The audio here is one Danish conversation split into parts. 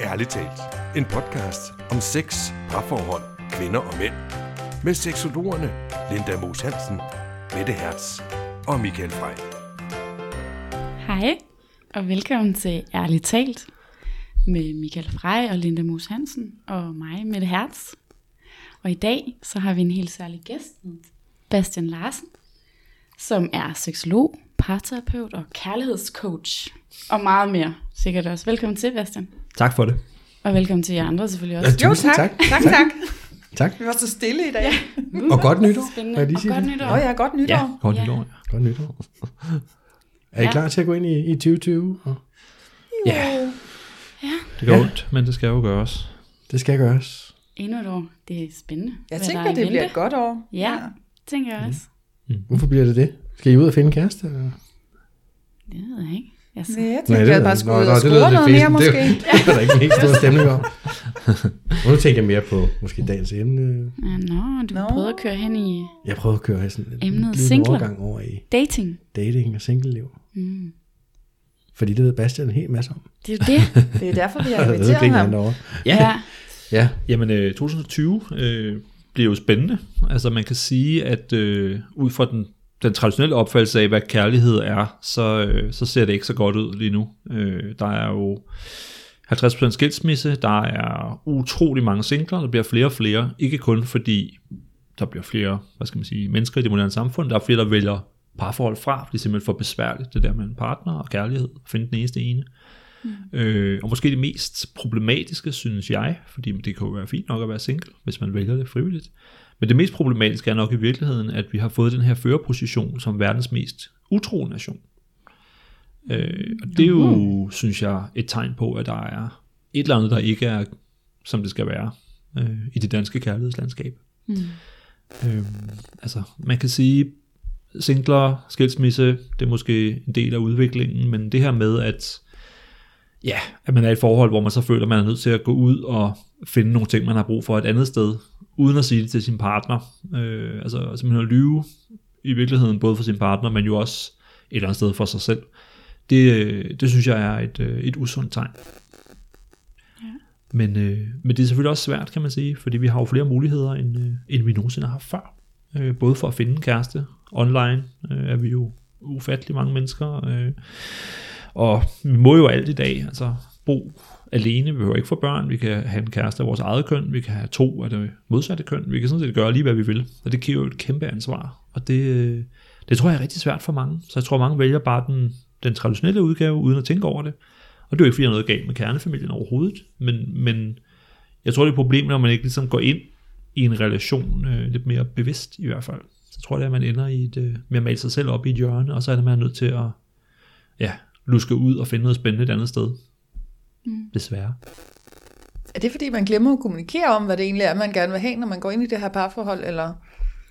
Ærligt talt. En podcast om sex, parforhold, kvinder og mænd. Med seksologerne Linda Moos Hansen, Mette Hertz og Michael Frey. Hej, og velkommen til Ærligt Talt med Michael Frey og Linda Moos Hansen og mig, Mette Hertz. Og i dag så har vi en helt særlig gæst, Bastian Larsen, som er seksolog, parterapeut og kærlighedscoach og meget mere sikkert også. Velkommen til, Bastian. Tak for det. Og velkommen til jer andre selvfølgelig også. Jo, Tusind tak. tak. Tak, tak. Tak. Vi var så stille i dag. Uh, Og godt nytår. Spændende. Og godt nytår. Åh ja, godt nytår. Ja, godt Ja. nytår. Ja. Godt nytår. Er I Ja. klar til at gå ind i, i 2020? Og Ja. Det gør Ja. ja. ondt, men det skal jo gøres. Det skal gøres. Endnu et år. Det er spændende. Jeg hvad tænker, er det bliver et godt år. Ja, tænker jeg også. Hvorfor bliver det det? Skal I ud og finde kæreste? eller? Det ved jeg ikke. Jeg så, Nej, jeg Nej, tænker, det jeg bare skulle det lyder score noget mere måske. Det er der ikke en helt stor stemning om. Og nu tænker jeg mere på måske dagens emne. ja, nå, du Nå. prøvede at køre hen i Jeg prøvede at køre her sådan en Emnet singler. overgang over i dating. dating og singleliv. Mm. Fordi det ved Bastian en hel masse om. Det er jo det. Det er derfor, vi har inviteret ham. derovre. ja. Ja, Jamen, øh, 2020 øh, bliver jo spændende. Altså, man kan sige, at øh, ud fra den, den traditionelle opfattelse af, hvad kærlighed er, så, øh, så ser det ikke så godt ud lige nu. Øh, der er jo 50% skilsmisse, der er utrolig mange singler, der bliver flere og flere. Ikke kun fordi der bliver flere, hvad skal man sige, mennesker i det moderne samfund. Der er flere, der vælger parforhold fra, fordi det er simpelthen for besværligt, det der med en partner og kærlighed, at finde den eneste ene. Mm. Øh, og måske det mest problematiske, synes jeg, fordi det kan jo være fint nok at være single, hvis man vælger det frivilligt. Men det mest problematiske er nok i virkeligheden, at vi har fået den her førerposition som verdens mest utro nation. Øh, og det er jo, synes jeg, et tegn på, at der er et eller andet, der ikke er, som det skal være øh, i det danske kærlighedslandskab. Mm. Øh, altså, man kan sige, singler, skilsmisse, det er måske en del af udviklingen, men det her med, at ja, at man er i et forhold, hvor man så føler, at man er nødt til at gå ud og finde nogle ting, man har brug for et andet sted, uden at sige det til sin partner. Øh, altså simpelthen at lyve i virkeligheden, både for sin partner, men jo også et eller andet sted for sig selv. Det, øh, det synes jeg er et, øh, et usundt tegn. Ja. Men, øh, men det er selvfølgelig også svært, kan man sige, fordi vi har jo flere muligheder, end, øh, end vi nogensinde har haft før. Øh, både for at finde en kæreste online, øh, er vi jo ufattelig mange mennesker, øh, og vi må jo alt i dag, altså bo alene, vi behøver ikke få børn, vi kan have en kæreste af vores eget køn, vi kan have to af det modsatte køn, vi kan sådan set gøre lige hvad vi vil, og det giver jo et kæmpe ansvar, og det, øh, det tror jeg er rigtig svært for mange, så jeg tror mange vælger bare den, den traditionelle udgave, uden at tænke over det, og det er jo ikke fordi, der er noget galt med kernefamilien overhovedet, men, men jeg tror det er et problem, når man ikke ligesom går ind i en relation øh, lidt mere bevidst i hvert fald, så tror jeg, at man ender i et, øh, med at male sig selv op i et hjørne, og så er det man nødt til at ja, luske ud og finde noget spændende et andet sted. Mm. Desværre. Er det fordi, man glemmer at kommunikere om, hvad det egentlig er, man gerne vil have, når man går ind i det her parforhold? Eller?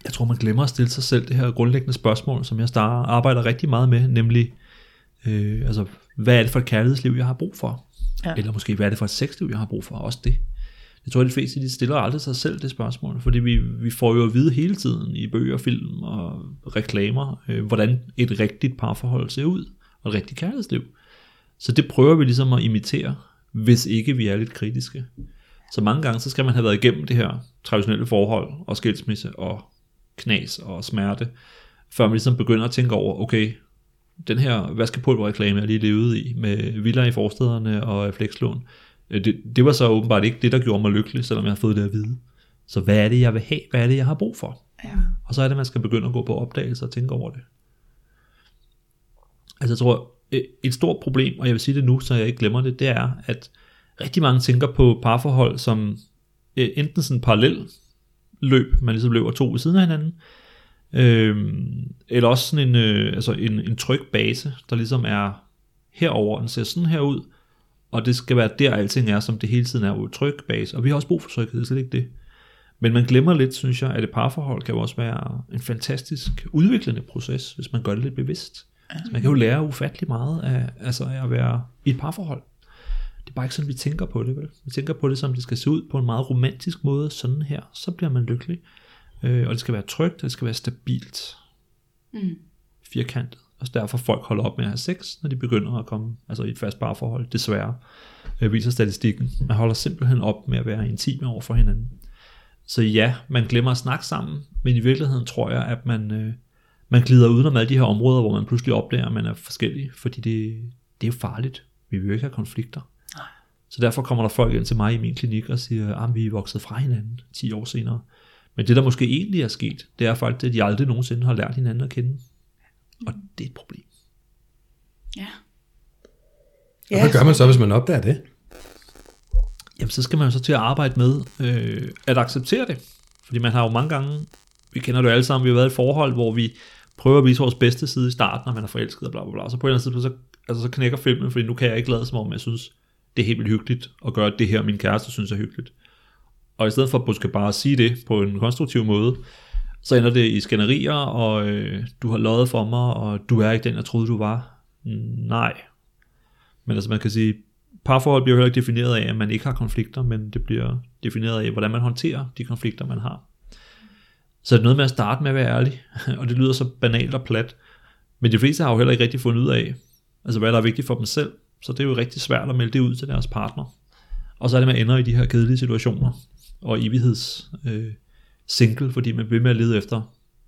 Jeg tror, man glemmer at stille sig selv det her grundlæggende spørgsmål, som jeg starter, arbejder rigtig meget med, nemlig, øh, altså, hvad er det for et kærlighedsliv, jeg har brug for? Ja. Eller måske, hvad er det for et sexliv, jeg har brug for? Også det. Jeg tror, at de fleste de stiller aldrig sig selv det spørgsmål, fordi vi, vi får jo at vide hele tiden i bøger, film og reklamer, øh, hvordan et rigtigt parforhold ser ud, og et rigtigt kærlighedsliv. Så det prøver vi ligesom at imitere, hvis ikke vi er lidt kritiske. Så mange gange, så skal man have været igennem det her traditionelle forhold, og skilsmisse, og knas og smerte, før man ligesom begynder at tænke over, okay, den her vaskepulverreklame, jeg lige levede i, med villaer i forstederne og flekslån, øh, det, det var så åbenbart ikke det, der gjorde mig lykkelig, selvom jeg har fået det at vide. Så hvad er det, jeg vil have? Hvad er det, jeg har brug for? Ja. Og så er det, man skal begynde at gå på opdagelse og tænke over det. Altså jeg tror, øh, et stort problem, og jeg vil sige det nu, så jeg ikke glemmer det, det er, at rigtig mange tænker på parforhold som øh, enten sådan parallel løb, man ligesom løber to ved siden af hinanden, øh, eller også sådan en, øh, altså en, en tryg base, der ligesom er herover, den ser sådan her ud, og det skal være der, alting er, som det hele tiden er tryg base, og vi har også brug for tryghed, det er slet ikke det. Men man glemmer lidt, synes jeg, at et parforhold kan jo også være en fantastisk udviklende proces, hvis man gør det lidt bevidst. Så man kan jo lære ufattelig meget af, altså af at være i et parforhold. Det er bare ikke sådan, vi tænker på det, vel? Vi tænker på det, som det skal se ud på en meget romantisk måde, sådan her, så bliver man lykkelig. Øh, og det skal være trygt, og det skal være stabilt. Mm. Firkantet. Og derfor folk holder op med at have sex, når de begynder at komme altså i et fast parforhold, desværre. øh, viser statistikken. Man holder simpelthen op med at være intime over for hinanden. Så ja, man glemmer at snakke sammen, men i virkeligheden tror jeg, at man, øh, man glider udenom alle de her områder, hvor man pludselig opdager, at man er forskellig, fordi det, det er jo farligt. Vi vil jo ikke have konflikter. Så derfor kommer der folk ind til mig i min klinik og siger, at vi er vokset fra hinanden 10 år senere. Men det, der måske egentlig er sket, det er faktisk, at de aldrig nogensinde har lært hinanden at kende. Og det er et problem. Ja. Og hvad gør man så, hvis man opdager det? Jamen, så skal man jo så til at arbejde med øh, at acceptere det. Fordi man har jo mange gange, vi kender det jo alle sammen, vi har været i et forhold, hvor vi prøver at vise vores bedste side i starten, når man er forelsket og bla bla bla. Så på en eller anden tidspunkt, så, altså, så knækker filmen, fordi nu kan jeg ikke lade som om, jeg synes, det er helt vildt hyggeligt at gøre det her, min kæreste synes er hyggeligt. Og i stedet for at måske bare sige det på en konstruktiv måde, så ender det i skænderier, og øh, du har løjet for mig, og du er ikke den, jeg troede, du var. Nej. Men altså man kan sige, parforhold bliver jo heller ikke defineret af, at man ikke har konflikter, men det bliver defineret af, hvordan man håndterer de konflikter, man har. Så det er noget med at starte med at være ærlig, og det lyder så banalt og plat, men de fleste har jo heller ikke rigtig fundet ud af, altså hvad der er vigtigt for dem selv, så det er jo rigtig svært at melde det ud til deres partner. Og så er det, man ender i de her kedelige situationer, og evigheds øh, single, fordi man bliver med at lede efter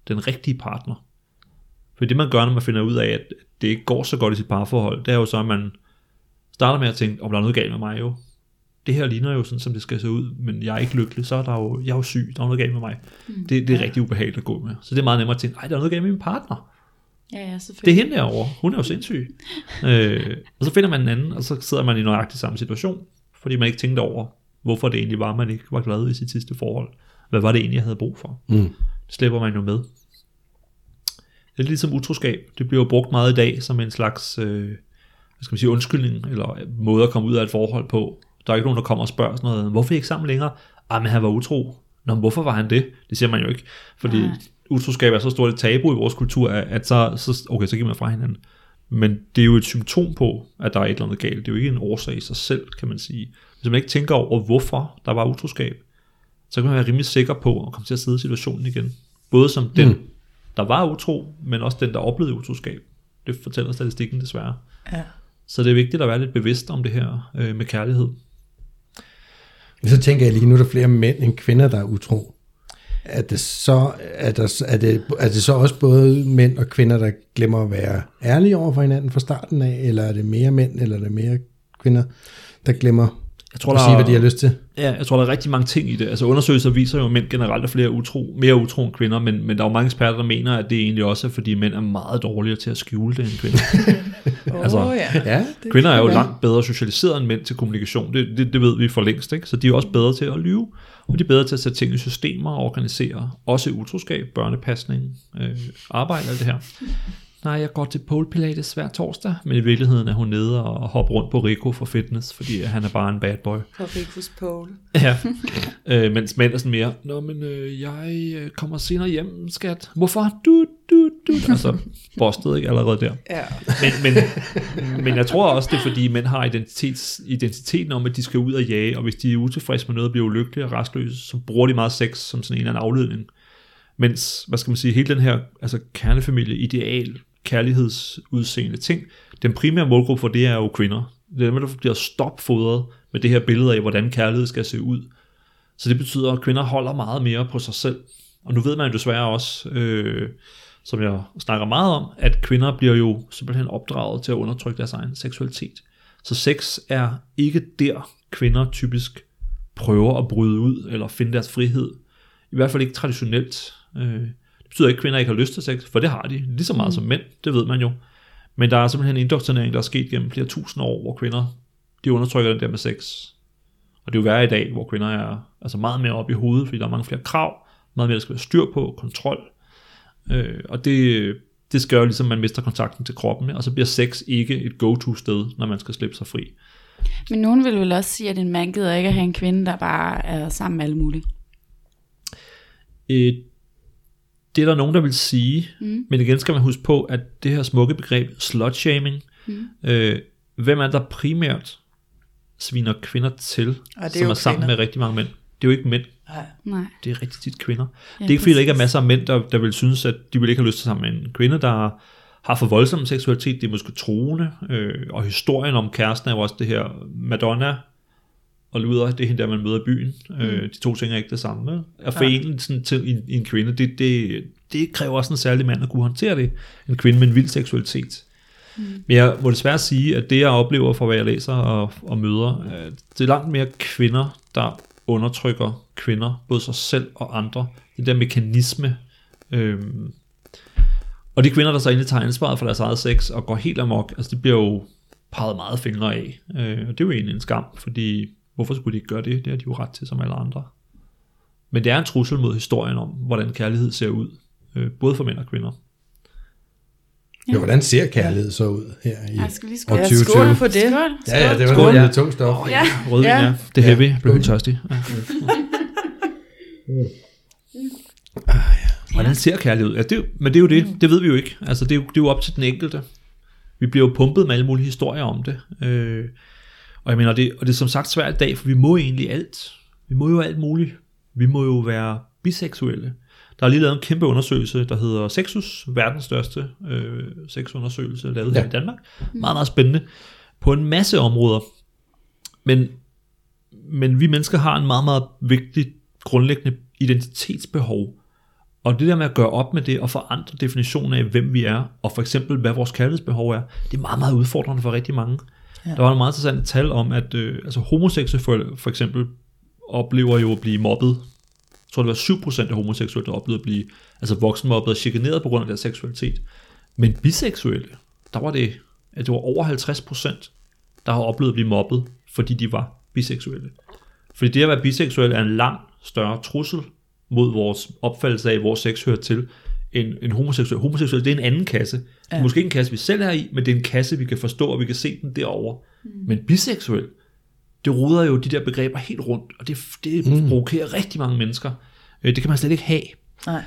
den rigtige partner. For det man gør, når man finder ud af, at det ikke går så godt i sit parforhold, det er jo så, at man starter med at tænke, om der er noget galt med mig jo. Det her ligner jo sådan, som det skal se ud, men jeg er ikke lykkelig, så er der jo, jeg er jo syg, der er noget galt med mig. Mm. Det, det er rigtig ubehageligt at gå med. Så det er meget nemmere at tænke, ej, der er noget galt med min partner. Ja, ja, Det er selvfølgelig. hende derovre. Hun er jo sindssyg. øh, og så finder man en anden, og så sidder man i nøjagtig samme situation, fordi man ikke tænkte over, hvorfor det egentlig var, man ikke var glad i sit sidste forhold. Hvad var det egentlig, jeg havde brug for? Mm. Det slipper man jo med. Det er lidt ligesom utroskab. Det bliver jo brugt meget i dag som en slags øh, hvad skal man sige, undskyldning, eller måde at komme ud af et forhold på. Der er ikke nogen, der kommer og spørger sådan noget, hvorfor er I ikke sammen længere? Ah, men han var utro. Nå, men hvorfor var han det? Det siger man jo ikke. Fordi Nej. utroskab er så stort et tabu i vores kultur, at at så, så, okay, så giver man fra hinanden. Men det er jo et symptom på, at der er et eller andet galt. Det er jo ikke en årsag i sig selv, kan man sige. Hvis man ikke tænker over, hvorfor der var utroskab, så kan man være rimelig sikker på at komme til at sidde i situationen igen. Både som den, Mm. der var utro, men også den, der oplevede utroskab. Det fortæller statistikken desværre. Ja. Så det er vigtigt at være lidt bevidst om det her øh, med kærlighed. Så tænker jeg lige, nu er der flere mænd end kvinder, der er utro. Er det, så, er, der, er, det, er det så også både mænd og kvinder, der glemmer at være ærlige over for hinanden fra starten af, eller er det mere mænd, eller er det mere kvinder, der glemmer jeg tror, at der, sige, hvad de har lyst til? Ja, jeg tror, der er rigtig mange ting i det. Altså undersøgelser viser jo, at mænd generelt er flere utro, mere utro end kvinder, men, men der er jo mange eksperter, der mener, at det egentlig også er, fordi mænd er meget dårligere til at skjule det end kvinder. Åh, Altså, oh, ja. Ja, Det Kvinder er jo langt bedre socialiseret end mænd til kommunikation. Det, det, det ved vi for længst, ikke? Så de er også bedre til at lyve, og de er bedre til at sætte ting i systemer og organisere. Også utroskab, børnepasning, øh, arbejde, alt det her. Nej, jeg går til pole pilates hver torsdag, men i virkeligheden er hun nede og hopper rundt på Rico for fitness, fordi han er bare en bad boy. På Ricos Pole. Ja, øh, mens mænd er sådan mere, Nå, men øh, jeg øh, kommer senere hjem, skat. Hvorfor? Du, du, du. Altså, bostet ikke allerede der. Ja. Men, men, men jeg tror også, det er fordi mænd har identitets, identiteten om, at de skal ud og jage, og hvis de er utilfredse med noget og bliver ulykkelige og restløse, så bruger de meget sex som sådan en eller anden afledning. Mens, hvad skal man sige, hele den her altså kernefamilie, ideal, kærlighedsudseende ting, den primære målgruppe for det er jo kvinder. Det er dem, der bliver stopfodret med det her billede af, hvordan kærlighed skal se ud. Så det betyder, at kvinder holder meget mere på sig selv. Og nu ved man jo desværre også, øh, som jeg snakker meget om, at kvinder bliver jo simpelthen opdraget til at undertrykke deres egen seksualitet. Så sex er ikke der, kvinder typisk prøver at bryde ud eller finde deres frihed. I hvert fald ikke traditionelt. Øh, betyder ikke, at kvinder ikke har lyst til sex, for det har de, lige så meget som mænd, det ved man jo. Men der er simpelthen en indoktrinering, der er sket gennem flere tusind år, hvor kvinder de undertrykker den der med sex. Og det er jo værre i dag, hvor kvinder er altså meget mere oppe i hovedet, fordi der er mange flere krav, meget mere der skal være styr på, kontrol. Øh, og det, det skal jo ligesom, at man mister kontakten til kroppen, og så bliver sex ikke et go-to sted, når man skal slippe sig fri. Men nogen vil vel også sige, at en mand gider ikke at have en kvinde, der bare er sammen med alle mulige. Øh, det er der nogen, der vil sige, Mm. men igen skal man huske på, at det her smukke begreb, slut-shaming, Mm. øh, hvem er der primært sviner kvinder til, Og det er som er sammen kvinder. med rigtig mange mænd? Det er jo ikke mænd, Nej. Det er rigtig tit kvinder. Ja, det er ikke fordi, der ikke er masser af mænd, der, der vil synes, at de vil ikke have lyst til sammen med en kvinde, der har for voldsom seksualitet, det er måske troende, øh, og historien om kæresten er jo også det her Madonna, og Luther, det er hende der, man møder i byen. Mm. Øh, de to ting er ikke det samme. At forene sådan til en, en kvinde, det, det, det kræver også en særlig mand at kunne håndtere det. En kvinde med en vild seksualitet. Mm. Men jeg må desværre sige, at det jeg oplever fra hvad jeg læser og, og møder, øh, det er langt mere kvinder, der undertrykker kvinder, både sig selv og andre. Det der mekanisme. Øhm, og de kvinder, der så egentlig tager ansvaret for deres eget sex og går helt amok, altså det bliver jo peget meget fingre af. Øh, og det er jo egentlig en skam, fordi hvorfor skulle de ikke gøre det? Det har de jo ret til som alle andre. Men det er en trussel mod historien om, hvordan kærlighed ser ud. Øh, både for mænd og kvinder. Ja, hvordan ser kærlighed så ud her i Jeg skal lige år skåle. Ja, 2020? skål for det. Skål. Ja, ja, det var Skål, noget ja. tungt stof. Oh, Ja. Rødvin, ja. Ja. Det er heavy. Jeg blev helt tørstig. Ja. Hvordan ser kærlighed ud? Ja, det, jo- men det er jo det. Det ved vi jo ikke. Altså, det, er jo, det er jo op til den enkelte. Vi bliver jo pumpet med alle mulige historier om det. Øh, og jeg mener, det, og det er som sagt svært i dag, for vi må egentlig alt. Vi må jo alt muligt. Vi må jo være biseksuelle. Der er lige lavet en kæmpe undersøgelse, der hedder Sexus, verdens største øh, sexundersøgelse, lavet ja. her i Danmark. Meget, meget spændende. På en masse områder. Men, men vi mennesker har en meget, meget vigtig grundlæggende identitetsbehov. Og det der med at gøre op med det og forandre definitionen af, hvem vi er, og for eksempel, hvad vores kærlighedsbehov er, det er meget, meget udfordrende for rigtig mange. Ja. Der var en meget interessant tal om, at øh, altså homoseksuelle for eksempel oplever jo at blive mobbet. Jeg tror, det var 7% af homoseksuelle, der oplevede at blive altså voksenmobbet og chikaneret på grund af deres seksualitet. Men biseksuelle, der var det, at det var over 50%, der har oplevet at blive mobbet, fordi de var biseksuelle. Fordi det at være biseksuel er en langt større trussel mod vores opfattelse af, hvor sex hører til, end en homoseksuel. Homoseksuel, det er en anden kasse. Ja. Måske ikke en kasse, vi selv er i, men det er en kasse, vi kan forstå, og vi kan se den derovre. Mm. Men biseksuel, det ruder jo de der begreber helt rundt, og det, det mm. provokerer rigtig mange mennesker. Øh, Det kan man slet ikke have. Nej.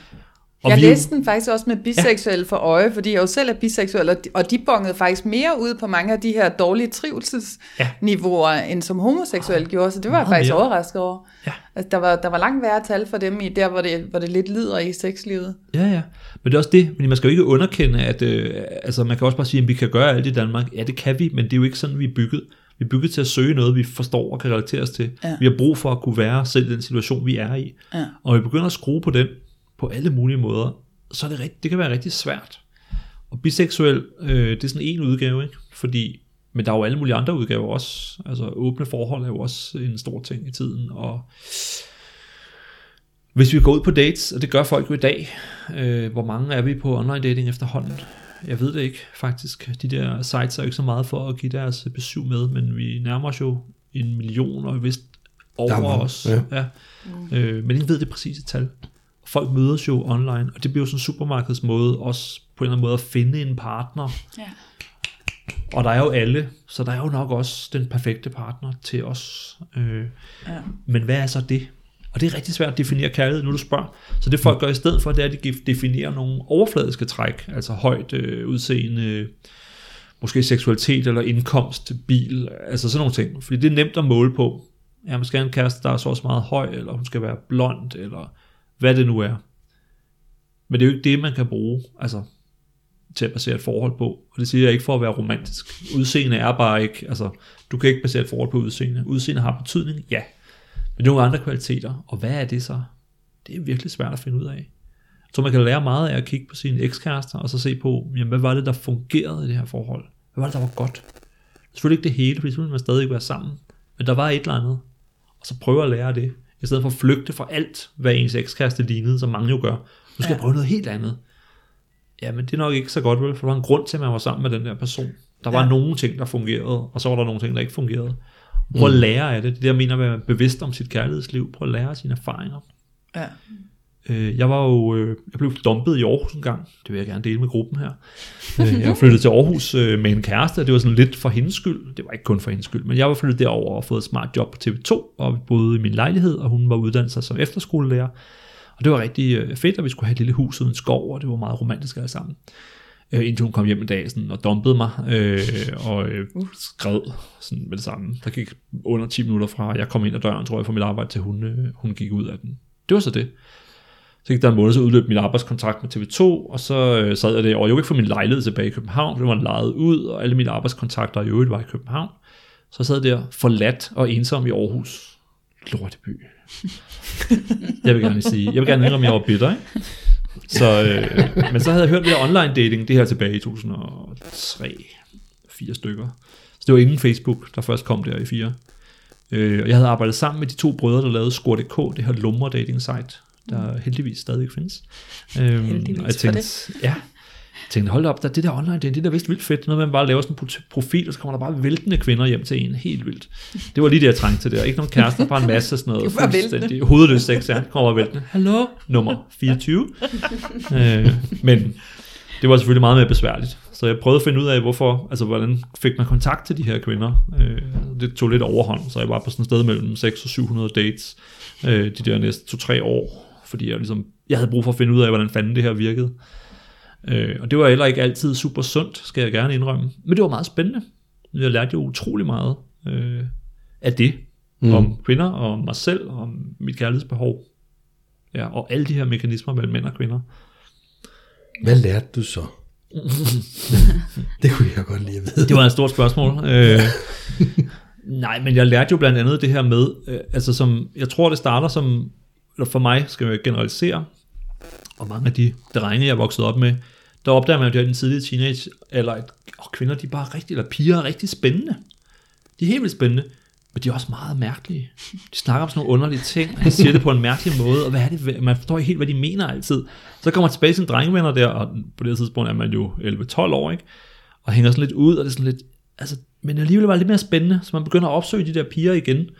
Og jeg vi læste den faktisk også med biseksuelle for øje, fordi jeg jo selv er biseksuel, og de, bongede faktisk mere ud på mange af de her dårlige trivselsniveauer, ja. end som homoseksuelle gjorde, så det var jeg faktisk mere. overrasket over. Ja. Altså, der, var, der var langt værre tal for dem i der, hvor det, hvor det lidt lider i sexlivet. Ja, ja. Men det er også det, fordi man skal jo ikke underkende, at øh, altså man kan også bare sige, at vi kan gøre alt i Danmark. Ja, det kan vi, men det er jo ikke sådan, vi er bygget. Vi er bygget til at søge noget, vi forstår og kan relatere os til. Ja. Vi har brug for at kunne være selv i den situation, vi er i. Ja. Og vi begynder at skrue på den på alle mulige måder, så er det, rigt, det kan være rigtig svært. Og biseksuel, øh, det er sådan en udgave, ikke? Fordi, men der er jo alle mulige andre udgaver også. Altså åbne forhold er jo også en stor ting i tiden, og hvis vi går ud på dates, og det gør folk jo i dag, øh, hvor mange er vi på online dating efterhånden? Jeg ved det ikke faktisk. De der sites er jo ikke så meget for at give deres besøg med, men vi nærmer os jo en million, og vist er over os. ja. Ja. Øh, men ingen ved det præcise tal. Folk mødes jo online, og det bliver jo sådan en supermarkedsmåde også på en eller anden måde at finde en partner. Ja. Og der er jo alle, så der er jo nok også den perfekte partner til os. Øh, Ja. men hvad er så det? Og det er rigtig svært at definere kærlighed, nu du spørger. Så det folk gør i stedet for, det er, at de definerer nogle overfladiske træk, altså højt øh, udseende, måske seksualitet eller indkomst, bil, altså sådan nogle ting. Fordi det er nemt at måle på. Ja, man skal have en kæreste, der er så også meget høj, eller hun skal være blond, eller hvad det nu er. Men det er jo ikke det, man kan bruge altså, til at basere et forhold på. Og det siger jeg ikke for at være romantisk. Udseende er bare ikke, altså, du kan ikke basere et forhold på udseende. Udseende har betydning, ja. Men det er nogle andre kvaliteter. Og hvad er det så? Det er virkelig svært at finde ud af. Jeg tror, man kan lære meget af at kigge på sine ekskærester, og så se på, jamen, hvad var det, der fungerede i det her forhold? Hvad var det, der var godt? Selvfølgelig ikke det hele, fordi så ville man stadig ikke være sammen. Men der var et eller andet. Og så prøve at lære det. I stedet for at flygte fra alt, hvad ens ekskæreste lignede, som mange jo gør. Nu skal ja. jeg prøve noget helt andet. Jamen, det er nok ikke så godt, vel? For der var en grund til, at man var sammen med den der person. Der var ja. Ja. nogle ting, der fungerede, og så var der nogle ting, der ikke fungerede. Prøv at lære af det. Det er jeg mener at være bevidst om sit kærlighedsliv. Prøv at lære af sine erfaringer. Ja. Øh, jeg var jo, øh, jeg blev dumpet i Aarhus en gang. Det vil jeg gerne dele med gruppen her. Øh, jeg var flyttet til Aarhus øh, med en kæreste, og det var sådan lidt for hendes skyld. Det var ikke kun for hendes skyld, men jeg var flyttet derover og fået et smart job på TV2, og vi boede i min lejlighed, og hun var uddannet sig som efterskolelærer. Og det var rigtig øh, fedt, at vi skulle have et lille hus uden skov, og det var meget romantisk alle sammen. Øh, indtil hun kom hjem en dag sådan, og dumpede mig, øh, og øh, skred sådan med det samme. Der gik under 10 minutter fra, jeg kom ind ad døren, tror jeg, fra mit arbejde, til hun, øh, hun gik ud af den. Det var så det. Så gik der en måned, så udløb min arbejdskontrakt med TV2, og så øh, sad jeg der, og jeg kunne ikke få min lejlighed tilbage i København, for det var lejet ud, og alle mine arbejdskontakter i øvrigt var i København. Så jeg sad der forladt og ensom i Aarhus. Lorteby. jeg vil gerne sige. Jeg vil gerne indrømme, at jeg var bitter, ikke? Så, øh, men så havde jeg hørt her online dating, det her tilbage i 2003, fire stykker. Så det var inden Facebook, der først kom der i fire. Øh, og jeg havde arbejdet sammen med de to brødre, der lavede Score.dk, det her lummer dating site, der heldigvis stadig findes. Øhm, Heldigvis og jeg for tænkte, det. ja, jeg tænkte, hold op, der, det der online dating, det er da vist vildt fedt. Noget at man bare laver sådan en pro- profil, og så kommer der bare væltende kvinder hjem til en. Helt vildt. Det var lige det, jeg trængte til der. Ikke nogen kærester, bare en masse sådan noget. Det var væltende. fuldstændig Hovedløs sex, ja. Kommer væltende. Hallo? Nummer 24. øh, men det var selvfølgelig meget mere besværligt. Så jeg prøvede at finde ud af, hvorfor, altså hvordan fik man kontakt til de her kvinder. Øh, det tog lidt overhånd, så jeg var på sådan et sted mellem 600 og 700 dates øh, de der næste 2-3 år, fordi jeg, ligesom, jeg havde brug for at finde ud af, hvordan fanden det her virkede. Øh, og det var heller ikke altid super sundt, skal jeg gerne indrømme. Men det var meget spændende. Jeg lærte jo utrolig meget øh, af det. Mm. Om kvinder, og om mig selv, og om mit kærlighedsbehov. Ja, og alle de her mekanismer mellem mænd og kvinder. Hvad lærte du så? det kunne jeg godt lide at vide. Det var et stort spørgsmål. Øh, nej, men jeg lærte jo blandt andet det her med, øh, altså som, jeg tror det starter som, eller for mig skal jeg generalisere, og mange af de drenge, jeg er vokset op med, der opdager man jo i den tidlige teenage, eller at åh, kvinder, de er bare rigtig, eller piger er rigtig spændende. De er helt vildt spændende, men de er også meget mærkelige. De snakker om sådan nogle underlige ting, og de siger det på en mærkelig måde, og hvad er det, man forstår ikke helt, hvad de mener altid. Så kommer man tilbage til sine drengevenner der, og på det her tidspunkt er man jo 11-12 år, ikke? og hænger sådan lidt ud, og det er sådan lidt, altså, men alligevel var det lidt mere spændende, så man begynder at opsøge de der piger igen,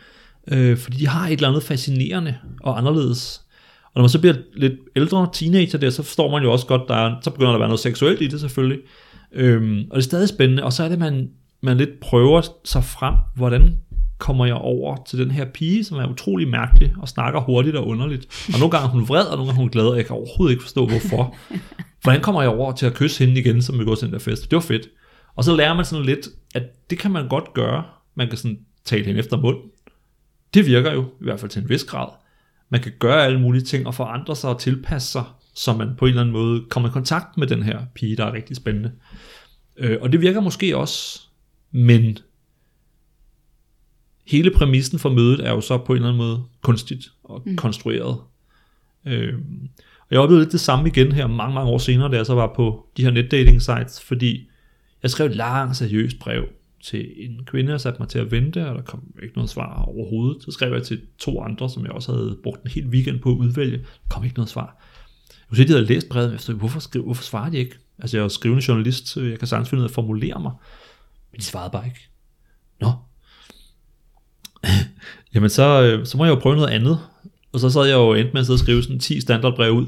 øh, fordi de har et eller andet fascinerende og anderledes. Og når man så bliver lidt ældre teenager der, så forstår man jo også godt, der er, så begynder der at være noget seksuelt i det selvfølgelig. Øhm, og det er stadig spændende, og så er det, man, man lidt prøver sig frem, hvordan kommer jeg over til den her pige, som er utrolig mærkelig, og snakker hurtigt og underligt. Og nogle gange er hun vred, og nogle gange er hun glad, og jeg kan overhovedet ikke forstå, hvorfor. Hvordan kommer jeg over til at kysse hende igen, som vi går til den der fest? Det var fedt. Og så lærer man sådan lidt, at det kan man godt gøre. Man kan sådan tale hende efter mund. Det virker jo, i hvert fald til en vis grad. Man kan gøre alle mulige ting og forandre sig og tilpasse sig, så man på en eller anden måde kommer i kontakt med den her pige, der er rigtig spændende. Øh, og det virker måske også, men hele præmissen for mødet er jo så på en eller anden måde kunstigt og mm. konstrueret. Øh, og jeg oplevede lidt det samme igen her mange, mange år senere, da jeg så var på de her netdating sites, fordi jeg skrev et langt, seriøst brev til en kvinde, og satte mig til at vente, og der kom ikke noget svar overhovedet. Så skrev jeg til to andre, som jeg også havde brugt en hel weekend på at udvælge. Der kom ikke noget svar. Jeg kunne se, at de havde læst brevet, men jeg forstod, hvorfor, skrive, hvorfor svarer de ikke? Altså, jeg er jo skrivende journalist, så jeg kan sagtens finde ud af at formulere mig. Men de svarede bare ikke. Nå. Jamen, så, øh, så må jeg jo prøve noget andet. Og så sad jeg jo endt med at sidde og skrive sådan 10 standardbreve ud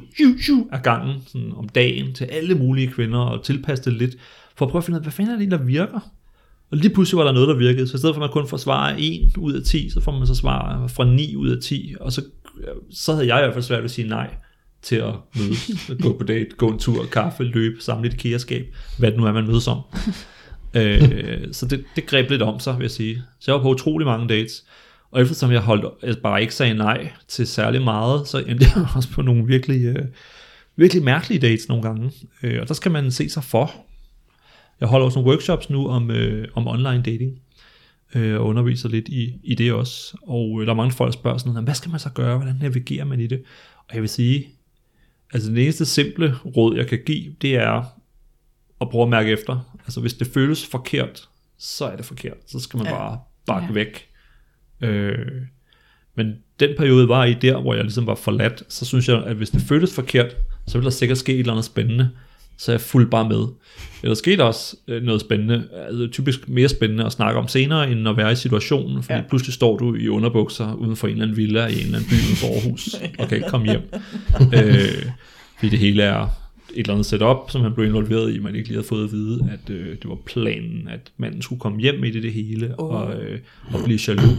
af gangen sådan om dagen til alle mulige kvinder og tilpasse det lidt, for at prøve at finde ud af, hvad fanden er det, der virker? Og lige pludselig var der noget, der virkede. Så i stedet for at man kun får svar 1 ud af 10, så får man så svar fra 9 ud af 10. Og så, så havde jeg i hvert fald svært ved at sige nej til at mødes, at gå på date, gå en tur, kaffe, løbe, samle et kæreskab, hvad det nu er, man mødes om. øh, så det, det greb lidt om sig, vil jeg sige. Så jeg var på utrolig mange dates. Og eftersom jeg holdt jeg bare ikke sagde nej til særlig meget, så endte jeg også på nogle virkelig, øh, virkelig mærkelige dates nogle gange. Øh, og der skal man se sig for. Jeg holder også nogle workshops nu om, øh, om online dating, øh, og underviser lidt i, i det også. Og øh, der er mange folk, der spørger sådan, hvad skal man så gøre? Hvordan navigerer man i det? Og jeg vil sige, altså det eneste simple råd, jeg kan give, det er at prøve at mærke efter. Altså hvis det føles forkert, så er det forkert. Så skal man ja. bare bakke ja. væk. Øh, men den periode var i der, hvor jeg ligesom var forladt, så synes jeg, at hvis det føltes forkert, så ville der sikkert ske et eller andet spændende, så jeg fulgte bare med. Der skete også øh, noget spændende, altså typisk mere spændende at snakke om senere, end at være i situationen, fordi ja. pludselig står du i underbukser uden for en eller anden villa i en eller anden by uden for Aarhus, og kan ikke komme hjem. øh, fordi det hele er et eller andet setup, som han blev involveret i, man ikke lige havde fået at vide, at øh, det var planen, at manden skulle komme hjem i det, det hele, oh. og, øh, og blive jaloux.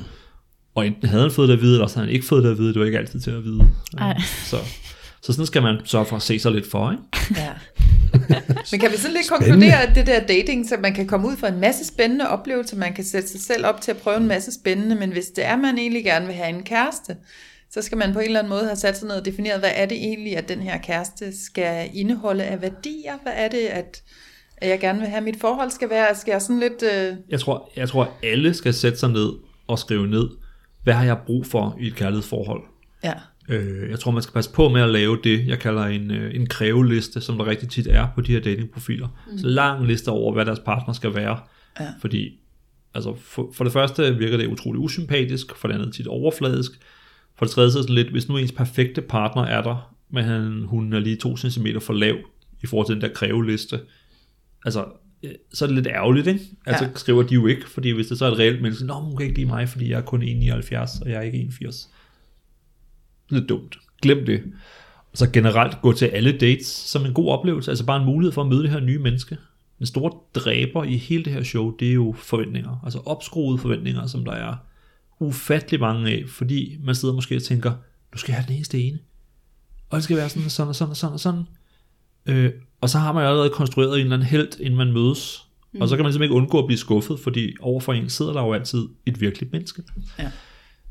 Og enten havde han fået det at vide, eller så havde han ikke fået det at vide, det var ikke altid til at vide. Ej. Så, så sådan skal man sørge for at se sig lidt for, ikke? Ja. Men kan vi så lidt konkludere, at det der dating, så man kan komme ud for en masse spændende oplevelser, man kan sætte sig selv op til at prøve en masse spændende, men hvis det er, man egentlig gerne vil have en kæreste, så skal man på en eller anden måde have sat sig ned og defineret, hvad er det egentlig, at den her kæreste skal indeholde af værdier? Hvad er det, at, at jeg gerne vil have, mit forhold skal være? Skal jeg sådan lidt... Øh... Jeg, tror, jeg tror, at alle skal sætte sig ned og skrive ned, hvad har jeg brug for i et kærlighedsforhold? Ja. Øh, jeg tror, man skal passe på med at lave det, jeg kalder en, øh, en kræveliste, som der rigtig tit er på de her datingprofiler. Mm. Så lang liste over, hvad deres partner skal være. Ja. Fordi altså for, for det første virker det utrolig usympatisk, for det andet tit overfladisk. For det tredje så lidt, hvis nu ens perfekte partner er der, men han, hun er lige 2 cm for lav i forhold til den der kræveliste, altså øh, så er det lidt ærgerligt, ikke? Altså Ja. skriver de jo ikke, fordi hvis det så er et reelt menneske, Nå, hun kan ikke lide mig, fordi jeg er kun 1,79, og jeg er ikke 1,80. Lidt dumt. Glem det. Og så generelt gå til alle dates som en god oplevelse, altså bare en mulighed for at møde det her nye menneske. Den store dræber i hele det her show, det er jo forventninger. Altså opskruede forventninger, som der er ufattelig mange af, fordi man sidder måske og tænker, du skal have den eneste ene. Og det skal være sådan og sådan og sådan og sådan og sådan. Øh, og så har man jo allerede konstrueret en eller anden held, inden man mødes. Mm. Og så kan man simpelthen ikke undgå at blive skuffet, fordi overfor en sidder der jo altid et virkeligt menneske. Ja.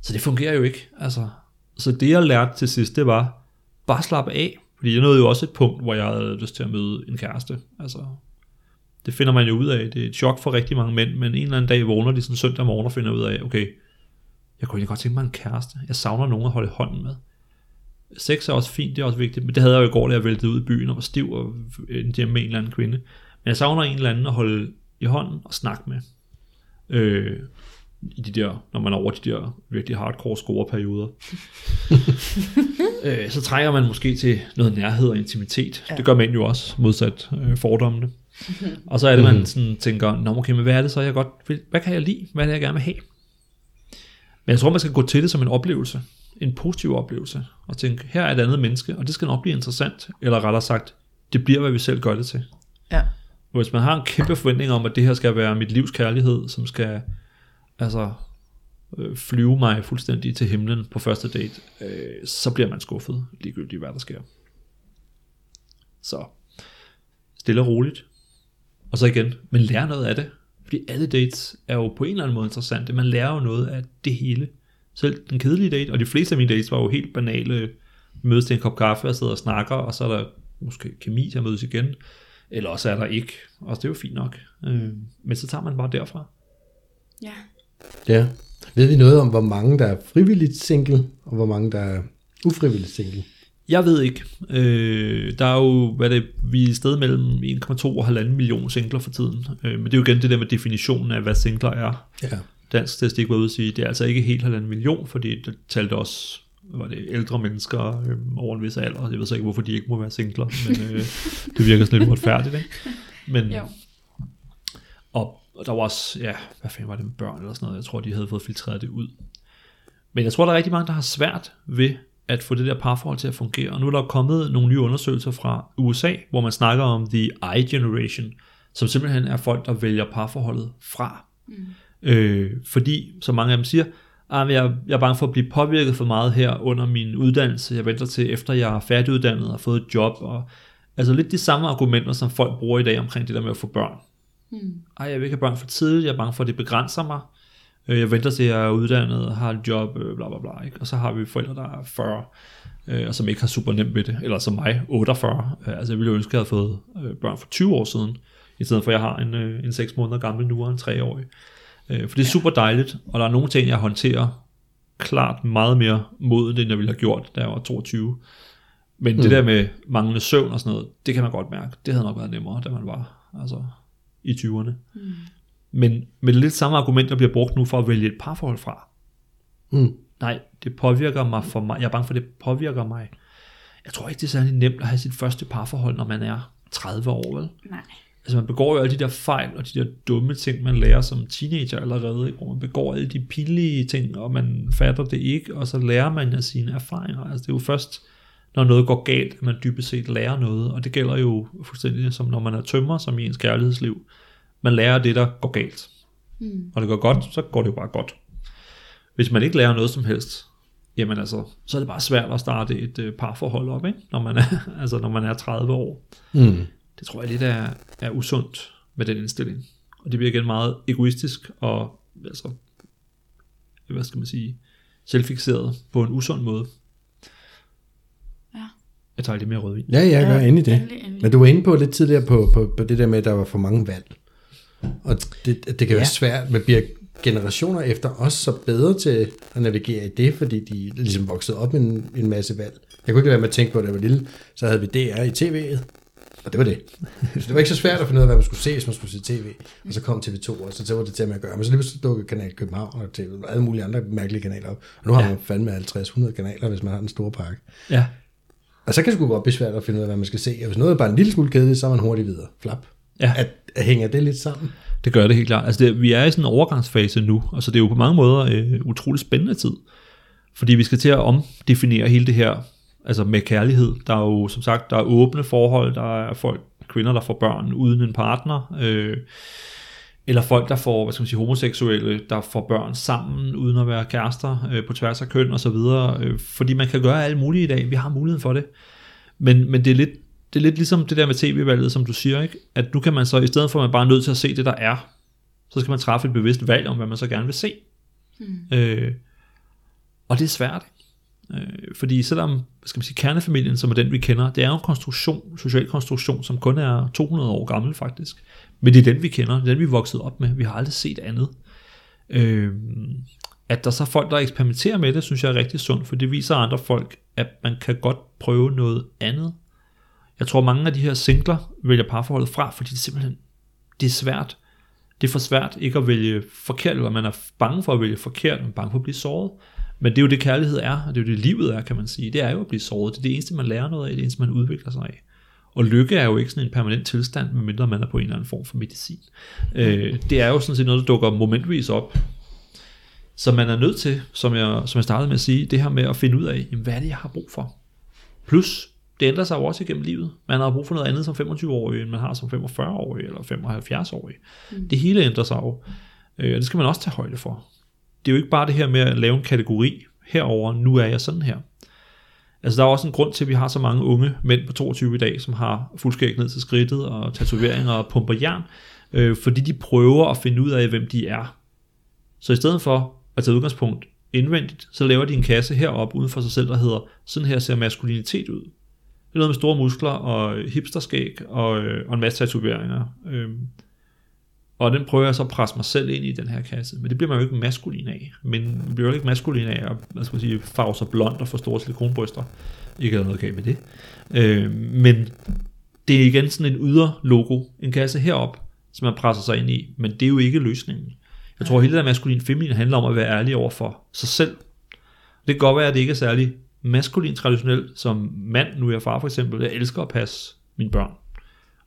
Så det fungerer jo ikke. Altså, så det jeg lærte til sidst, det var bare slap af. Fordi jeg nåede jo også et punkt, hvor jeg havde lyst til at møde en kæreste. Altså, det finder man jo ud af. Det er et chok for rigtig mange mænd, men en eller anden dag vågner de sådan søndag morgen og finder ud af, okay, jeg kunne egentlig godt tænke mig en kæreste. Jeg savner nogen at holde hånden med. Sex er også fint, det er også vigtigt, men det havde jeg jo i går, da jeg væltede ud i byen og var stiv og endte hjemme med en eller anden kvinde. Men jeg savner en eller anden at holde i hånden og snakke med. Øh, i de der, når man er over de der virkelig hardcore scoreperioder. øh, så trænger man måske til noget nærhed og intimitet. Ja. Det gør mænd jo også, modsat øh, fordommene. Og så er det, man sådan tænker, Nå, okay, men hvad er det så, jeg godt vil, hvad kan jeg lide? Hvad er det, jeg gerne vil have? Men jeg tror, man skal gå til det som en oplevelse. En positiv oplevelse. Og tænke, her er et andet menneske, og det skal nok blive interessant. Eller rettere sagt, det bliver, hvad vi selv gør det til. Ja. Hvis man har en kæmpe forventning om, at det her skal være mit livs kærlighed, som skal altså øh, flyve mig fuldstændig til himlen på første date, øh, så bliver man skuffet, ligegyldigt hvad der sker. Så stille og roligt. Og så igen, men lær noget af det. Fordi alle dates er jo på en eller anden måde interessante. Man lærer jo noget af det hele. Selv den kedelige date, og de fleste af mine dates var jo helt banale. Mødes til en kop kaffe og sidder og snakker, og så er der måske kemi til at mødes igen. Eller også er der ikke. Og det er jo fint nok. Øh, men så tager man bare derfra. Ja. Ja. Ved vi noget om, hvor mange der er frivilligt single, og hvor mange der er ufrivilligt single? Jeg ved ikke. Øh, der er jo, hvad det, vi er et sted mellem 1,2 og 1,5 million singler for tiden. Øh, men det er jo igen det der med definitionen af, hvad singler er. Ja. Dansk statistik var ude at sige, det er altså ikke helt 1,5 million, fordi det talte også var det ældre mennesker øh, over en vis alder. Jeg ved så ikke, hvorfor de ikke må være singler, men øh, det virker sådan lidt uretfærdigt. Ikke? Men, Jo. Og, der var også, ja, hvad fanden var det med børn eller sådan noget, jeg tror, de havde fået filtreret det ud. Men jeg tror, der er rigtig mange, der har svært ved at få det der parforhold til at fungere. Og nu er der kommet nogle nye undersøgelser fra USA, hvor man snakker om the I generation, som simpelthen er folk, der vælger parforholdet fra. Mm. Øh, fordi, som mange af dem siger, ah, jeg, jeg er bange for at blive påvirket for meget her under min uddannelse. Jeg venter til efter jeg er færdiguddannet og har fået et job. Og, altså lidt de samme argumenter, som folk bruger i dag omkring det der med at få børn. Mm. Ej, jeg vil ikke have børn for tidligt, jeg er bange for, at det begrænser mig. Øh, Jeg venter til, at jeg er uddannet har et job, øh, bla bla bla. Ikke? Og så har vi forældre, der er 40, øh, og som ikke har super nemt ved det. Eller som mig, 48. Øh, Altså jeg ville jo ønske, at jeg havde fået børn for 20 år siden, i stedet for at jeg har en, en 6 måneder gammel nu og en 3-årig. Øh, For det er super dejligt, og der er nogle ting, jeg håndterer klart meget mere moden, end jeg ville have gjort, da jeg var 22. Men mm. det der med manglende søvn og sådan noget, det kan man godt mærke. Det havde nok været nemmere, da man var altså, i 20'erne. Mm. Men med lidt samme argument, der bliver brugt nu for at vælge et parforhold fra. Mm. Nej, det påvirker mig for mig. Jeg er bange for, at det påvirker mig. Jeg tror ikke, det er særlig nemt at have sit første parforhold, når man er 30 år, vel? Nej. Altså man begår jo alle de der fejl og de der dumme ting, man lærer som teenager allerede, ikke? hvor man begår alle de pinlige ting, og man fatter det ikke, og så lærer man af sine erfaringer. Altså det er jo først, når noget går galt, at man dybest set lærer noget, og det gælder jo fuldstændig som når man er tømmer, som i ens kærlighedsliv. Man lærer det, der går galt. Mm. Og det går godt, så går det jo bare godt. Hvis man ikke lærer noget som helst, jamen altså, så er det bare svært at starte et øh, parforhold op, ikke? Når, man er, altså, når man er 30 år. Mm. Det tror jeg lidt er, er usundt med den indstilling. Og det bliver igen meget egoistisk og altså, hvad skal man sige, selvfixeret på en usund måde. Jeg tager lidt mere rødvin. Ja, jeg gør Ja, endelig det. endelig, endelig. Men du var inde på lidt tidligere på, på, på det der med, at der var for mange valg. Og det, det kan være Ja. svært, men bliver generationer efter os så bedre til at navigere i det, fordi de ligesom voksede op med en, en masse valg. Jeg kunne ikke lade være med at tænke på, at da jeg var lille, så havde vi DR i tv'et, og det var det. Så det var ikke så svært at finde ud af, hvad man skulle se, hvis man skulle se tv. Og så kom TV2, og så, så var det til med at gøre. Men så lige pludselig dukkede Kanal København og TV, og alle mulige andre mærkelige kanaler op. Og nu har Ja. man fandme 50-100 kanaler, hvis man har en stor pakke. Ja. Og så kan det sgu godt blive svært at finde ud af, hvad man skal se. Og hvis noget er bare en lille smule kedeligt, så er man hurtigt videre. Flap. Ja. At, at hænger det lidt sammen? Det gør det helt klart. Altså det, vi er i sådan en overgangsfase nu, og så det er jo på mange måder øh, utrolig spændende tid. Fordi vi skal til at omdefinere hele det her, altså med kærlighed. Der er jo som sagt, der er åbne forhold, der er folk, kvinder, der får børn uden en partner, øh, eller folk, der får, hvad skal man sige, homoseksuelle, der får børn sammen, uden at være kærester, øh, på tværs af køn og så videre. Øh, fordi man kan gøre alt muligt i dag. Vi har muligheden for det. Men, men det er lidt det er lidt ligesom det der med tv-valget, som du siger, ikke? at nu kan man så, i stedet for at man bare er nødt til at se det, der er, så skal man træffe et bevidst valg om, hvad man så gerne vil se. Mm. Øh, og det er svært. Øh, fordi selvom hvad skal man sige, kernefamilien, som er den, vi kender, det er jo en konstruktion, social konstruktion, som kun er 200 år gammel faktisk. Men det er den, vi kender, den, vi er vokset op med. Vi har aldrig set andet. Øh, at der så er folk, der eksperimenterer med det, synes jeg er rigtig sundt, for det viser andre folk, at man kan godt prøve noget andet. Jeg tror, mange af de her singler vælger parforholdet fra, fordi det simpelthen det er svært. Det er for svært ikke at vælge forkert, eller man er bange for at vælge forkert, man er bange for at blive såret. Men det er jo det, kærlighed er, og det er jo det, livet er, kan man sige. Det er jo at blive såret. Det er det eneste, man lærer noget af, det er det eneste, man udvikler sig af. Og lykke er jo ikke sådan en permanent tilstand, medmindre man er på en eller anden form for medicin. Øh, det er jo sådan set noget, der dukker momentvis op. Så man er nødt til, som jeg, som jeg startede med at sige, det her med at finde ud af, jamen, hvad er det, jeg har brug for? Plus, det ændrer sig jo også igennem livet. Man har brug for noget andet som 25-årig, end man har som 45-årig eller 75-årig. Mm. Det hele ændrer sig jo. Øh, og det skal man også tage højde for. Det er jo ikke bare det her med at lave en kategori herover, nu er jeg sådan her. Altså der er også en grund til, at vi har så mange unge mænd på 22 i dag, som har fuldskæg ned til skridtet og tatoveringer og pumper jern, øh, fordi de prøver at finde ud af, hvem de er. Så i stedet for at tage udgangspunkt indvendigt, så laver de en kasse heroppe uden for sig selv, der hedder, sådan her ser maskulinitet ud. Det er noget med store muskler og hipsterskæg og, øh, og en masse tatoveringer. Øh, og den prøver jeg så at presse mig selv ind i den her kasse. Men det bliver man jo ikke maskulin af. Men man bliver jo ikke maskulin af at hvad skal man sige, farve sig blond og få store silikonbryster. Ikke at er noget galt med det. Øh, men det er igen sådan en ydre logo, en kasse herop, som man presser sig ind i. Men det er jo ikke løsningen. Jeg tror, hele det der maskulin feminin handler om at være ærlig over for sig selv. Det kan godt være, at det ikke er særlig maskulin traditionelt, som mand, nu er jeg far for eksempel, jeg elsker at passe mine børn.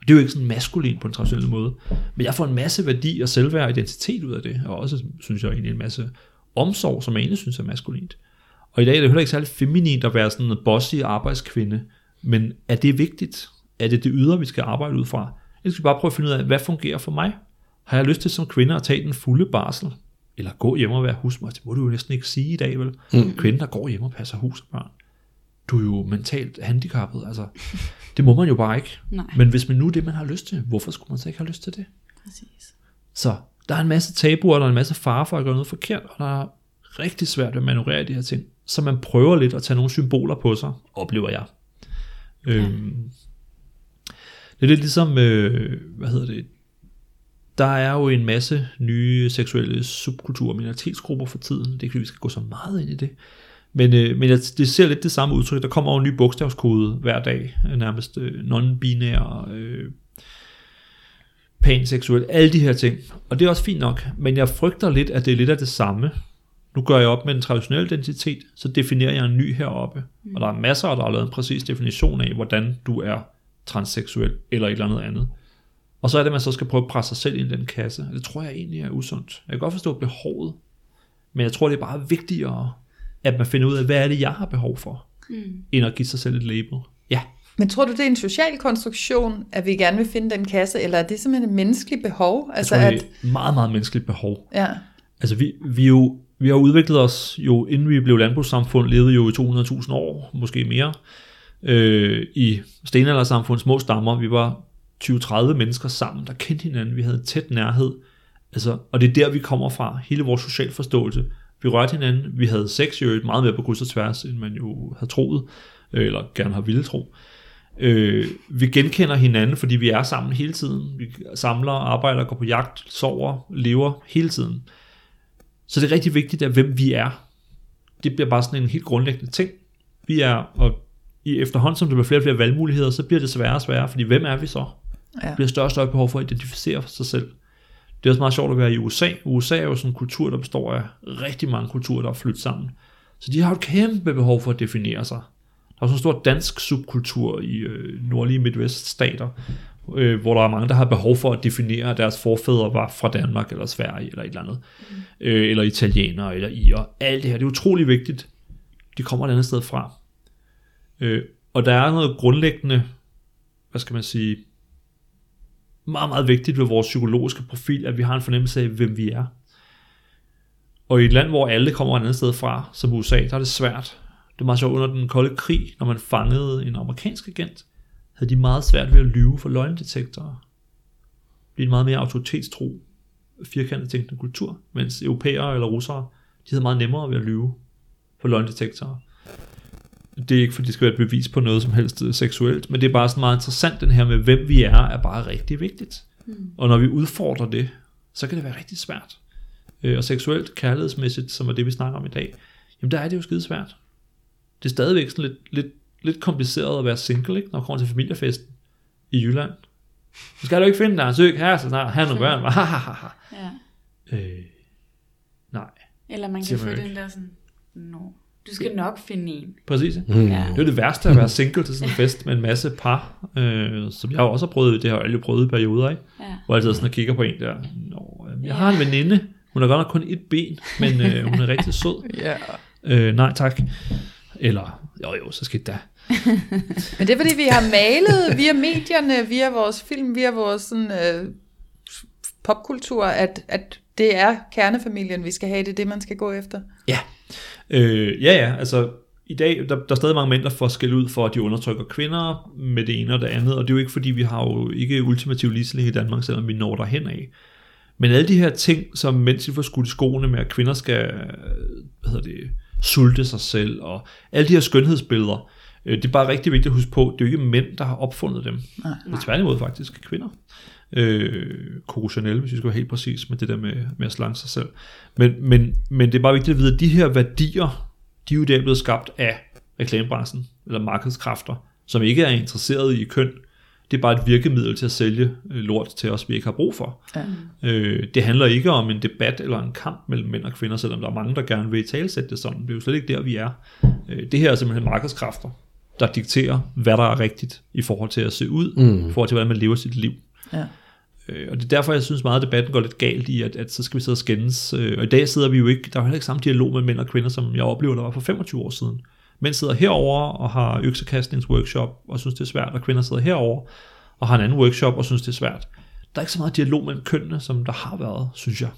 Det er jo ikke sådan maskulin på en traditionel måde. Men jeg får en masse værdi og selvværd og identitet ud af det, og også, synes jeg, egentlig en masse omsorg, som jeg egentlig synes er maskulint. Og i dag er det heller ikke særlig feminint at være sådan en bossy arbejdskvinde, men er det vigtigt? Er det det ydre, vi skal arbejde ud fra? Jeg skal bare prøve at finde ud af, hvad fungerer for mig? Har jeg lyst til som kvinde at tage den fulde barsel? Eller gå hjem og være husmor? Det må du jo næsten ikke sige i dag, vel? Mm. Kvinde, der går hjem og passer hus og børn. Du er jo mentalt handicappet, altså. Det må man jo bare ikke. Nej. Men hvis man nu er det, man har lyst til, hvorfor skulle man så ikke have lyst til det? Præcis. Så der er en masse tabuer, der er en masse fare for at gøre noget forkert, og der er rigtig svært at manøvrere de her ting. Så man prøver lidt at tage nogle symboler på sig, oplever jeg. Ja. Øhm, det er lidt ligesom, øh, hvad hedder det, der er jo en masse nye seksuelle subkulturer og minoritetsgrupper for tiden. Det er ikke, vi skal gå så meget ind i det. Men, øh, men det ser lidt det samme udtryk. Der kommer jo en ny bogstavskode hver dag, øh, nærmest øh, non-binær, øh, panseksuel, alle de her ting. Og det er også fint nok, men jeg frygter lidt, at det er lidt af det samme. Nu gør jeg op med en traditionel identitet, så definerer jeg en ny heroppe. Mm. Og der er masser, der har lavet en præcis definition af, hvordan du er transseksuel eller et eller andet andet. Og så er det, at man så skal prøve at presse sig selv ind i den kasse. Det tror jeg egentlig er usundt. Jeg kan godt forstå behovet, men jeg tror, det er bare vigtigere, at man finder ud af, hvad er det, jeg har behov for, mm. end at give sig selv et label. Ja, Men tror du, det er en social konstruktion, at vi gerne vil finde den kasse, eller er det simpelthen et menneskeligt behov? altså jeg tror, at... det er et meget, meget menneskeligt behov. Ja. Altså vi, vi, jo, vi har udviklet os jo, inden vi blev landbrugssamfund, levede jo i 200.000 år, måske mere, øh, i stenaldersamfund, små stammer. Vi var 20-30 mennesker sammen, der kendte hinanden. Vi havde en tæt nærhed. Altså, og det er der, vi kommer fra. Hele vores social forståelse Vi rørte hinanden. Vi havde sex jo meget mere på kryds og tværs, end man jo havde troet, øh, eller gerne har ville tro. Øh, vi genkender hinanden, fordi vi er sammen hele tiden. Vi samler, arbejder, går på jagt, sover, lever hele tiden. Så det er rigtig vigtigt, at hvem vi er, det bliver bare sådan en helt grundlæggende ting. Vi er, og i efterhånden som der bliver flere og flere valgmuligheder, så bliver det sværere og sværere, fordi hvem er vi så? Ja. Det bliver større og større behov for at identificere sig selv. Det er også meget sjovt at være i USA. USA er jo sådan en kultur, der består af rigtig mange kulturer, der er flyttet sammen. Så de har et kæmpe behov for at definere sig. Der er også en stor dansk subkultur i øh, nordlige Midwest-stater, øh, hvor der er mange, der har behov for at definere, at deres forfædre var fra Danmark, eller Sverige, eller et eller andet. Mm. Øh, eller italienere, eller irer. Alt det her, det er utrolig vigtigt. De kommer et andet sted fra. Øh, og der er noget grundlæggende, hvad skal man sige, meget, meget vigtigt ved vores psykologiske profil, at vi har en fornemmelse af, hvem vi er. Og i et land, hvor alle kommer et andet sted fra, som USA, der er det svært. Det var meget sjovt, under den kolde krig, når man fangede en amerikansk agent, havde de meget svært ved at lyve for løgndetektorer. Det er en meget mere autoritetstro, firkantet tænkende kultur, mens europæere eller russere, de havde meget nemmere ved at lyve for løgndetektorer. Det er ikke, fordi det skal være et bevis på noget som helst seksuelt, men det er bare sådan meget interessant, den her med, hvem vi er, er bare rigtig vigtigt. Mm. Og når vi udfordrer det, så kan det være rigtig svært. Øh, og seksuelt, kærlighedsmæssigt, som er det, vi snakker om i dag, jamen der er det jo skide svært. Det er stadigvæk sådan lidt, lidt, lidt kompliceret at være single, ikke? når man kommer til familiefesten i Jylland. Så skal du ikke finde dig en her, så snart have nogle børn. ja. øh, nej. Eller man kan få den der sådan, no. Du skal nok finde en. Præcis. Mm. Ja. Det er det værste at være single til sådan en fest med en masse par, øh, som jeg også har prøvet, det har jeg alle prøvet i perioder, ikke? Ja. hvor jeg altid sådan og kigger på en der, Nå, jeg ja. har en veninde, hun har godt nok kun et ben, men øh, hun er rigtig sød. ja. øh, nej tak. Eller, jo jo, så skal det da. men det er fordi, vi har malet via medierne, via vores film, via vores sådan, øh, popkultur, at, at det er kernefamilien, vi skal have, det er det, man skal gå efter. Ja, Øh, ja, ja, altså i dag, der, der er stadig mange mænd, der får skæld ud for, at de undertrykker kvinder med det ene og det andet, og det er jo ikke fordi, vi har jo ikke ultimativ ligestilling i Danmark, selvom vi når derhen af. Men alle de her ting, som mænd får skudt i skoene med, at kvinder skal øh, hvad hedder det, sulte sig selv, og alle de her skønhedsbilleder, øh, det er bare rigtig vigtigt at huske på, det er jo ikke mænd, der har opfundet dem. Nej. Det er tværtimod faktisk kvinder øh, Coco Chanel, hvis vi skal være helt præcis med det der med, med at slange sig selv. Men, men, men det er bare vigtigt at vide, at de her værdier, de er jo der blevet skabt af reklamebranchen, eller markedskræfter, som ikke er interesseret i køn. Det er bare et virkemiddel til at sælge øh, lort til os, vi ikke har brug for. Ja. Øh, det handler ikke om en debat eller en kamp mellem mænd og kvinder, selvom der er mange, der gerne vil talsætte det sådan. Det er jo slet ikke der, vi er. Øh, det her er simpelthen markedskræfter, der dikterer, hvad der er rigtigt i forhold til at se ud, mm. i forhold til, hvordan man lever sit liv. Ja. Øh, og det er derfor, jeg synes meget, at debatten går lidt galt i, at, at så skal vi sidde og skændes. Øh, og i dag sidder vi jo ikke, der er heller ikke samme dialog med mænd og kvinder, som jeg oplever, der var for 25 år siden. Mænd sidder herover og har øksekastningsworkshop og synes, det er svært, og kvinder sidder herover og har en anden workshop og synes, det er svært. Der er ikke så meget dialog mellem kønnene, som der har været, synes jeg.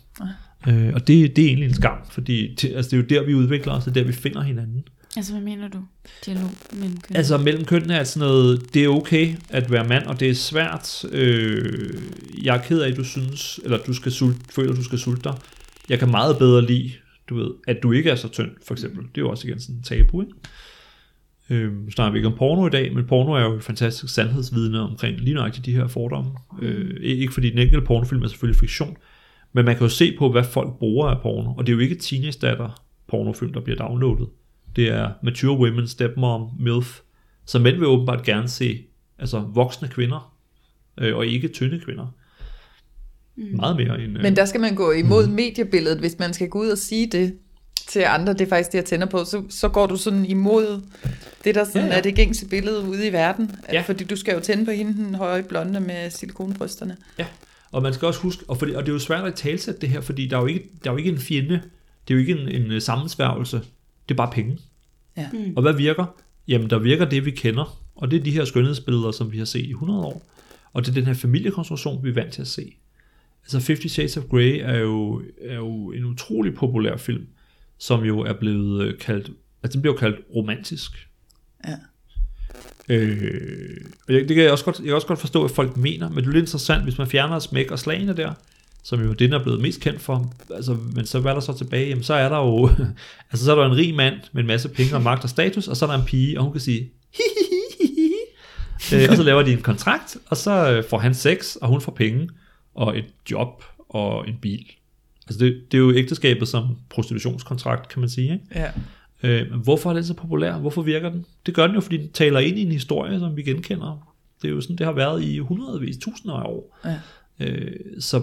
Ja. Øh, og det, det er egentlig en skam, fordi det, altså, det er jo der, vi udvikler os, det er der, vi finder hinanden. Altså, hvad mener du? Dialog mellem kønnene? Altså, mellem kønnene er sådan noget, det er okay at være mand, og det er svært. Øh, jeg er ked af, at du synes, eller du skal sulte, føler, at du skal sulte dig. Jeg kan meget bedre lide, du ved, at du ikke er så tynd, for eksempel. Det er jo også igen sådan en tabu, ikke? Øh, snakker vi ikke om porno i dag, men porno er jo et fantastisk sandhedsvidne omkring lige nøjagtigt de her fordomme. Øh, ikke fordi den enkelte pornofilm er selvfølgelig fiktion, men man kan jo se på, hvad folk bruger af porno, og det er jo ikke teenage-datter pornofilm, der bliver downloadet. Det er mature women, stepmom, milf. Så mænd vil åbenbart gerne se altså voksne kvinder, øh, og ikke tynde kvinder. Mm. Meget mere end... Øh, Men der skal man gå imod mm. mediebilledet, hvis man skal gå ud og sige det til andre, det er faktisk det, jeg tænder på, så, så går du sådan imod det, der sådan ja, ja. er det gængse billede ude i verden. Ja. Fordi du skal jo tænde på hende, den høje blonde med silikonbrysterne. Ja, og man skal også huske, og, fordi, og det er jo svært at talsætte det her, fordi der er jo ikke, der er jo ikke en fjende, det er jo ikke en, en øh, sammensværgelse det er bare penge. Ja. Mm. Og hvad virker? Jamen, der virker det, vi kender, og det er de her skønhedsbilleder, som vi har set i 100 år. Og det er den her familiekonstruktion, vi er vant til at se. Altså 50 Shades of Grey er jo, er jo en utrolig populær film, som jo er blevet øh, kaldt, altså den bliver kaldt romantisk. Ja. Øh, og det kan jeg også godt, jeg kan også godt forstå, at folk mener, men det er lidt interessant, hvis man fjerner smæk og slagene der, som jo den er blevet mest kendt for. Altså, men så hvad er der så tilbage? Jamen, så er der jo, altså så er der en rig mand med en masse penge og magt og status, og så er der en pige, og hun kan sige, øh, og så laver de en kontrakt, og så øh, får han sex, og hun får penge, og et job, og en bil. Altså det, det er jo ægteskabet som prostitutionskontrakt, kan man sige. Ikke? Ja. Øh, men hvorfor er den så populær? Hvorfor virker den? Det gør den jo, fordi den taler ind i en historie, som vi genkender. Det er jo sådan, det har været i hundredvis, tusinder af år. Ja. Øh, så,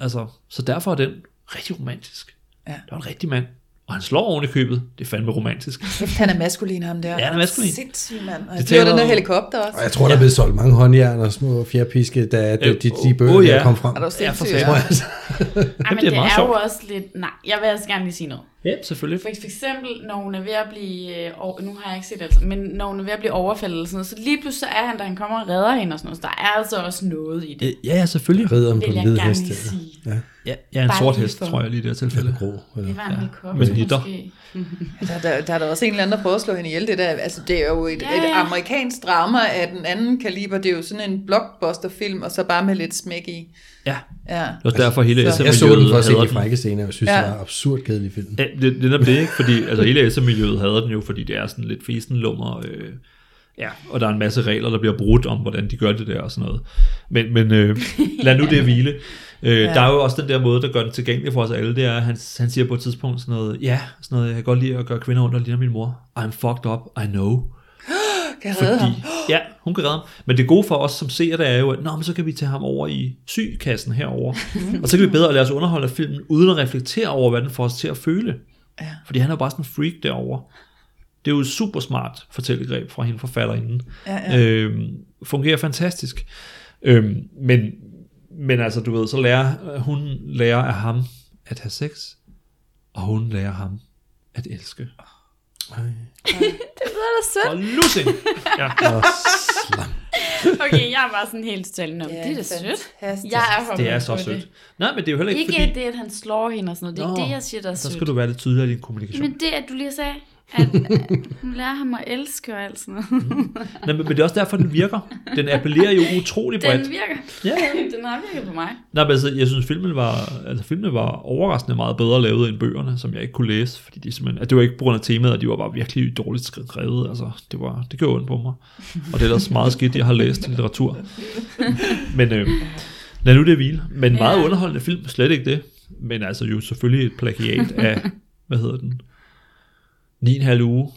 altså, så derfor er den rigtig romantisk. Ja. Det var en rigtig mand. Og han slår oven i købet. Det er fandme romantisk. Kæft, han er maskulin, ham der. Ja, han er maskulin. Sindssyg mand. Og Det taler den der helikopter også. Og jeg tror, der er blevet solgt mange håndjern og små fjerpiske, da de, Øh, de, de åh, bøger, der ja. kom frem. Er du Ja, for sindssyg? Ja. Altså, Ej, men det er det, er sjovt. jo også lidt... Nej, jeg vil altså gerne lige sige noget. Ja, selvfølgelig. For, for eksempel, når hun er ved at blive... Øh, nu har jeg ikke set det altså, men når hun er ved at blive overfaldet eller sådan noget, så lige pludselig så er han, da han kommer og redder hende og sådan noget, så der er altså også noget i det. Ja, ja, selvfølgelig. ridderen Det på en jeg hvid hest. sige. Ja, Ja, ja en Bare sort hest, for- tror jeg lige i det her tilfælde. grå. Eller. Det var en Ja. så nitter. måske. Der, der, der er der også en eller anden, der prøver at slå hende ihjel. Det, der, altså, det er jo et, Ja, ja, et ja. amerikansk drama af den anden kaliber. Det er jo sådan en blockbuster-film, og så bare med lidt smæk i. Ja, Ja. det var derfor hele Så- Jeg så den for at se de frække scener, og jeg synes, Ja. det var en absurd kedelig film. Ja, det, det er det, ikke? Fordi altså, hele SM-miljøet hader den jo, fordi det er sådan lidt festenlummer. Øh, ja, og der er en masse regler, der bliver brudt om, hvordan de gør det der og sådan noget. Men, men øh, lad nu det hvile. Øh, ja. Der er jo også den der måde, der gør den tilgængelig for os alle, det er, at han, han siger på et tidspunkt sådan noget, ja, sådan noget, jeg kan godt lide at gøre kvinder og ligner min mor. I'm fucked up, I know. Kan redde ham? Fordi, ja, hun kan redde ham. Men det gode for os som ser det er jo, at Nå, men så kan vi tage ham over i sygekassen herover, og så kan vi bedre lade os underholde af filmen, uden at reflektere over, hvad den får os til at føle. Ja. Fordi han er jo bare sådan en freak derovre. Det er jo et super smart fortællegreb fra hende forfatterinden. Ja, ja. Øhm, fungerer fantastisk. Øhm, men, men altså, du ved, så lærer hun lærer af ham at have sex, og hun lærer ham at elske. Det lyder da sødt. Og lussing! Ja, Og slam. Okay, jeg er bare sådan helt totalt nå, det er da sødt. Jeg er det er så sødt. Nej, men det er jo heller ikke, Ikke fordi... det, at han slår hende og sådan noget. Det er Nå, ikke det, jeg siger, der er Så sødt. skal du være lidt tydeligere i din kommunikation. Men det, at du lige sagde, at, at hun lærer ham at elske og alt sådan noget. Nej, men, men det er også derfor, den virker. Den appellerer jo utrolig bredt. Den virker. Ja, ja. Den har virket på mig. Nej, men altså, jeg synes, filmen var, altså, filmen var overraskende meget bedre lavet end bøgerne, som jeg ikke kunne læse, fordi de simpelthen, at det var ikke på grund af temaet, at de var bare virkelig dårligt skrevet, altså, det, var, det gjorde ondt på mig. Og det er ellers meget skidt, jeg har læst litteratur. Men øh, lad nu det hvile. Men meget Ja. underholdende film, slet ikke det. Men altså jo selvfølgelig et plagiat af, hvad hedder den, 9,5 uge,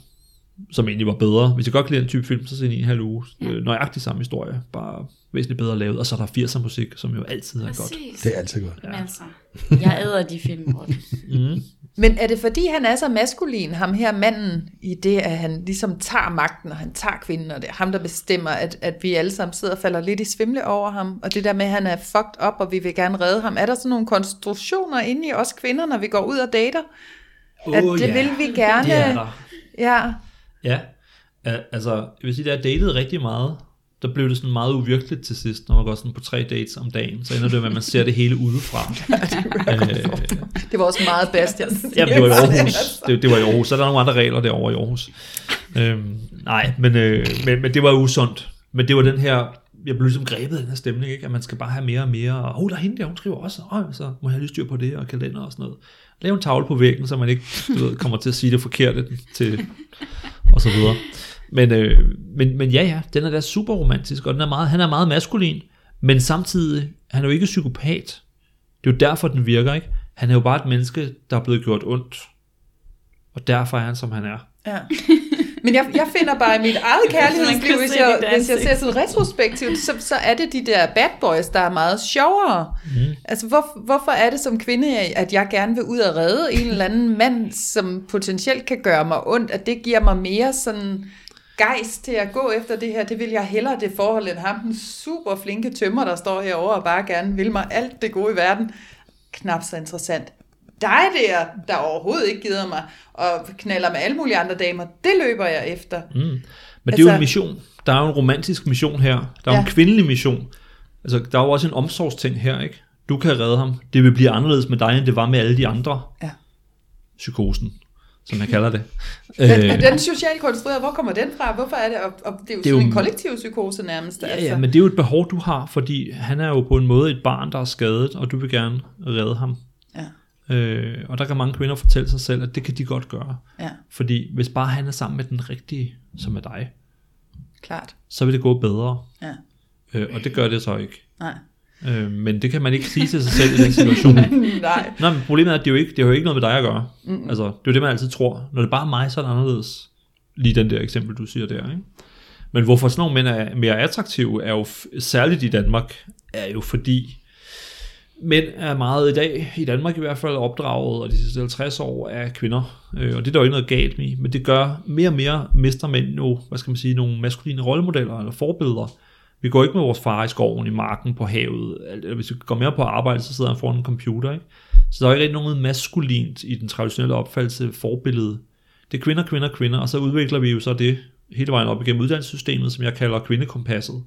som egentlig var bedre. Hvis jeg godt kan lide den type film, så se 9,5 uge. Øh, nøjagtigt samme historie, bare væsentligt bedre lavet. Og så er der 80'er musik, som jo altid er godt. Det er altid godt. Men altså, jeg æder de film rundt. Mm. Men er det fordi, han er så maskulin, ham her manden, i det, at han ligesom tager magten, og han tager kvinden, og det er ham, der bestemmer, at, at vi alle sammen sidder og falder lidt i svimle over ham, og det der med, at han er fucked up, og vi vil gerne redde ham. Er der sådan nogle konstruktioner inde i os kvinder, når vi går ud og dater? At Åh, det ja. vil vi gerne. Det er der. Ja, Ja, altså, jeg vil sige, da jeg datede rigtig meget, der blev det sådan meget uvirkeligt til sidst, når man går sådan på tre dates om dagen, så ender det med, at man ser det hele udefra. øh, det var også meget Bastian. Jamen, det var i Aarhus. Det, det var i Aarhus. Så er der nogle andre regler derovre i Aarhus. Øhm, nej, men, øh, men, men det var usundt. Men det var den her, jeg blev ligesom grebet af den her stemning, ikke? at man skal bare have mere og mere. Og oh, der er hende der, hun skriver også. Oh, så må jeg have lige styr på det, og kalender og sådan noget. Lav en tavle på væggen, så man ikke du ved, kommer til at sige det forkerte til, og så videre. Men, øh, men, men ja, ja, den er da super romantisk, og den er meget, han er meget maskulin, men samtidig, han er jo ikke psykopat. Det er jo derfor, den virker, ikke? Han er jo bare et menneske, der er blevet gjort ondt. Og derfor er han, som han er. Ja. Men jeg, jeg finder bare i mit eget kærlighedsliv, hvis jeg, hvis jeg ser sådan retrospektivt, så, så er det de der bad boys, der er meget sjovere. Mm. Altså, hvor, hvorfor er det som kvinde, at jeg gerne vil ud og redde en eller anden mand, som potentielt kan gøre mig ondt, at det giver mig mere sådan gejst til at gå efter det her. Det vil jeg hellere det forhold, end ham, den super flinke tømmer, der står herovre og bare gerne vil mig alt det gode i verden. Knap så interessant dig der, der overhovedet ikke gider mig, og knaller med alle mulige andre damer, det løber jeg efter. Mm. Men altså, det er jo Altså- en mission. Der er jo en romantisk mission her. Der er ja. En kvindelig mission. Altså, der er jo også en omsorgsting her, ikke? Du kan redde ham. Det vil blive anderledes med dig, end det var med alle de andre. Ja. Psykosen. som jeg kalder det. Den, Øh, den socialt konstrueret? Hvor kommer den fra? Hvorfor er det? Og, og det er jo Det sådan jo- en kollektiv psykose nærmest. Ja, altså. ja, men det er jo et behov, du har, fordi han er jo på en måde et barn, der er skadet, og du vil gerne redde ham. Øh, og der kan mange kvinder fortælle sig selv, at det kan de godt gøre. ja, Fordi hvis bare han er sammen med den rigtige, som er dig, klart. så vil det gå bedre. Ja. Øh, og det gør det så ikke. Nej. Øh, men det kan man ikke sige til sig selv i den situation. Nej. Nej, men problemet er, at det er jo ikke, det har jo ikke noget med dig at gøre. Mm. Altså, det er jo det, man altid tror. Når det bare er mig, så er det anderledes. Lige den der eksempel, du siger der. Ikke? Men hvorfor sådan nogle mænd er mere attraktive, er jo f- særligt i Danmark, er jo fordi mænd er meget i dag, i Danmark i hvert fald, opdraget, og de sidste 50 år af kvinder. Øh, og det er der jo ikke noget galt med. Men det gør mere og mere mister mænd nu, hvad skal man sige, nogle maskuline rollemodeller eller forbilleder. Vi går ikke med vores far i skoven, i marken, på havet. Eller Hvis vi går mere på arbejde, så sidder han foran en computer. Ikke? Så der er ikke rigtig noget maskulint i den traditionelle opfattelse forbillede. Det er kvinder, kvinder, kvinder, og så udvikler vi jo så det hele vejen op igennem uddannelsessystemet, som jeg kalder kvindekompasset.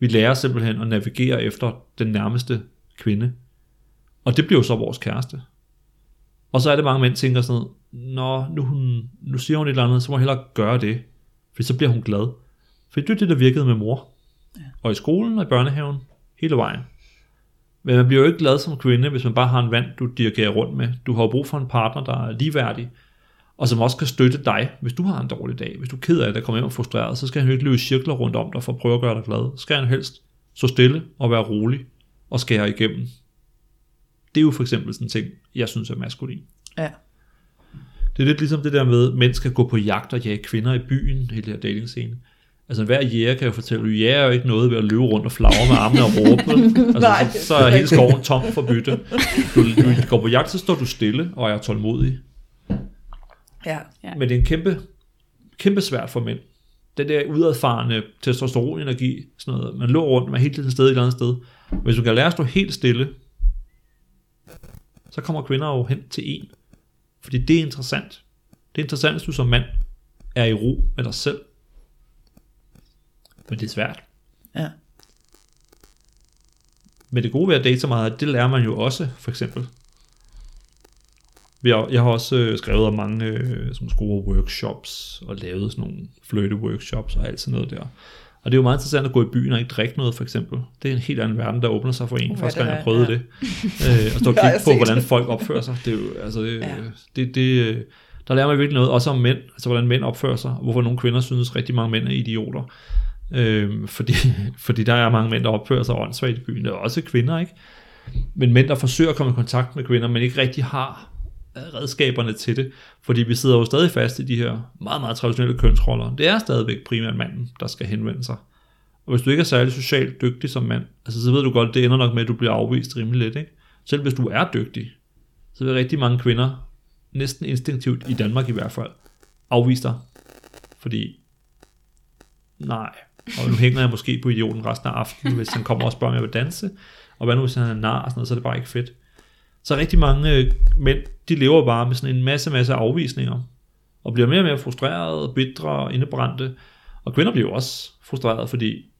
Vi lærer simpelthen at navigere efter den nærmeste kvinde. Og det bliver jo så vores kæreste. Og så er det mange mænd, der tænker sådan noget, Nå, nu, hun, nu siger hun et eller andet, så må jeg hellere gøre det. For så bliver hun glad. For det er det, der virkede med mor. Ja. Og i skolen og i børnehaven, hele vejen. Men man bliver jo ikke glad som kvinde, hvis man bare har en vand, du dirigerer rundt med. Du har jo brug for en partner, der er ligeværdig, og som også kan støtte dig, hvis du har en dårlig dag. Hvis du er ked af det kommer hjem og frustreret, så skal han jo ikke løbe cirkler rundt om dig for at prøve at gøre dig glad. Så skal han helst stå stille og være rolig og skære igennem. Det er jo for eksempel sådan en ting, jeg synes er maskulin. Ja. Det er lidt ligesom det der med, at mænd skal gå på jagt og jage kvinder i byen, hele det her datingscene. Altså hver jæger kan jo fortælle, at du jager jo ikke noget ved at løbe rundt og flagre med armene og råbe. Altså, Nej, så, så er hele skoven tom for bytte. Du, du går på jagt, så står du stille og er tålmodig. Ja. Ja. Men det er en kæmpe, kæmpe svært for mænd. Den der udadfarende testosteronenergi, sådan noget, man løber rundt, man er helt et sted et eller andet sted. Hvis du kan lære at stå helt stille, så kommer kvinder jo hen til en. Fordi det er interessant. Det er interessant, hvis du som mand er i ro med dig selv. Men det er svært. Ja. Men det gode ved at date så meget, det lærer man jo også, for eksempel. Jeg, jeg har også øh, skrevet om mange øh, sådan store workshops, og lavet sådan nogle flirte workshops og alt sådan noget der. Og det er jo meget interessant at gå i byen og ikke drikke noget, for eksempel. Det er en helt anden verden, der åbner sig for en, Uh, første gang jeg prøvede ja. det. Øh, og stå og kigge på, hvordan folk opfører sig. Det er jo, altså, det, Ja. ja. det, det, øh, der lærer man virkelig noget, også om mænd, altså hvordan mænd opfører sig, og hvorfor nogle kvinder synes, rigtig mange mænd er idioter. Øh, fordi, fordi der er mange mænd, der opfører sig åndssvagt i byen. Er også kvinder, ikke? Men mænd, der forsøger at komme i kontakt med kvinder, men ikke rigtig har øh, redskaberne til det, fordi vi sidder jo stadig fast i de her meget, meget traditionelle kønsroller. Det er stadigvæk primært manden, der skal henvende sig. Og hvis du ikke er særlig socialt dygtig som mand, altså så ved du godt, det ender nok med, at du bliver afvist rimelig let, ikke? Selv hvis du er dygtig, så vil rigtig mange kvinder, næsten instinktivt, i Danmark i hvert fald, afvise dig. Fordi, nej, og nu hænger jeg måske på idioten resten af aftenen, hvis han kommer og spørger, om jeg vil danse, og hvad nu hvis han er nar og sådan noget, så er det bare ikke fedt. Så rigtig mange øh, mænd, de lever bare med sådan en masse, masse afvisninger, og bliver mere og mere frustrerede, bitre og indebrændte, og kvinder bliver også frustrerede, fordi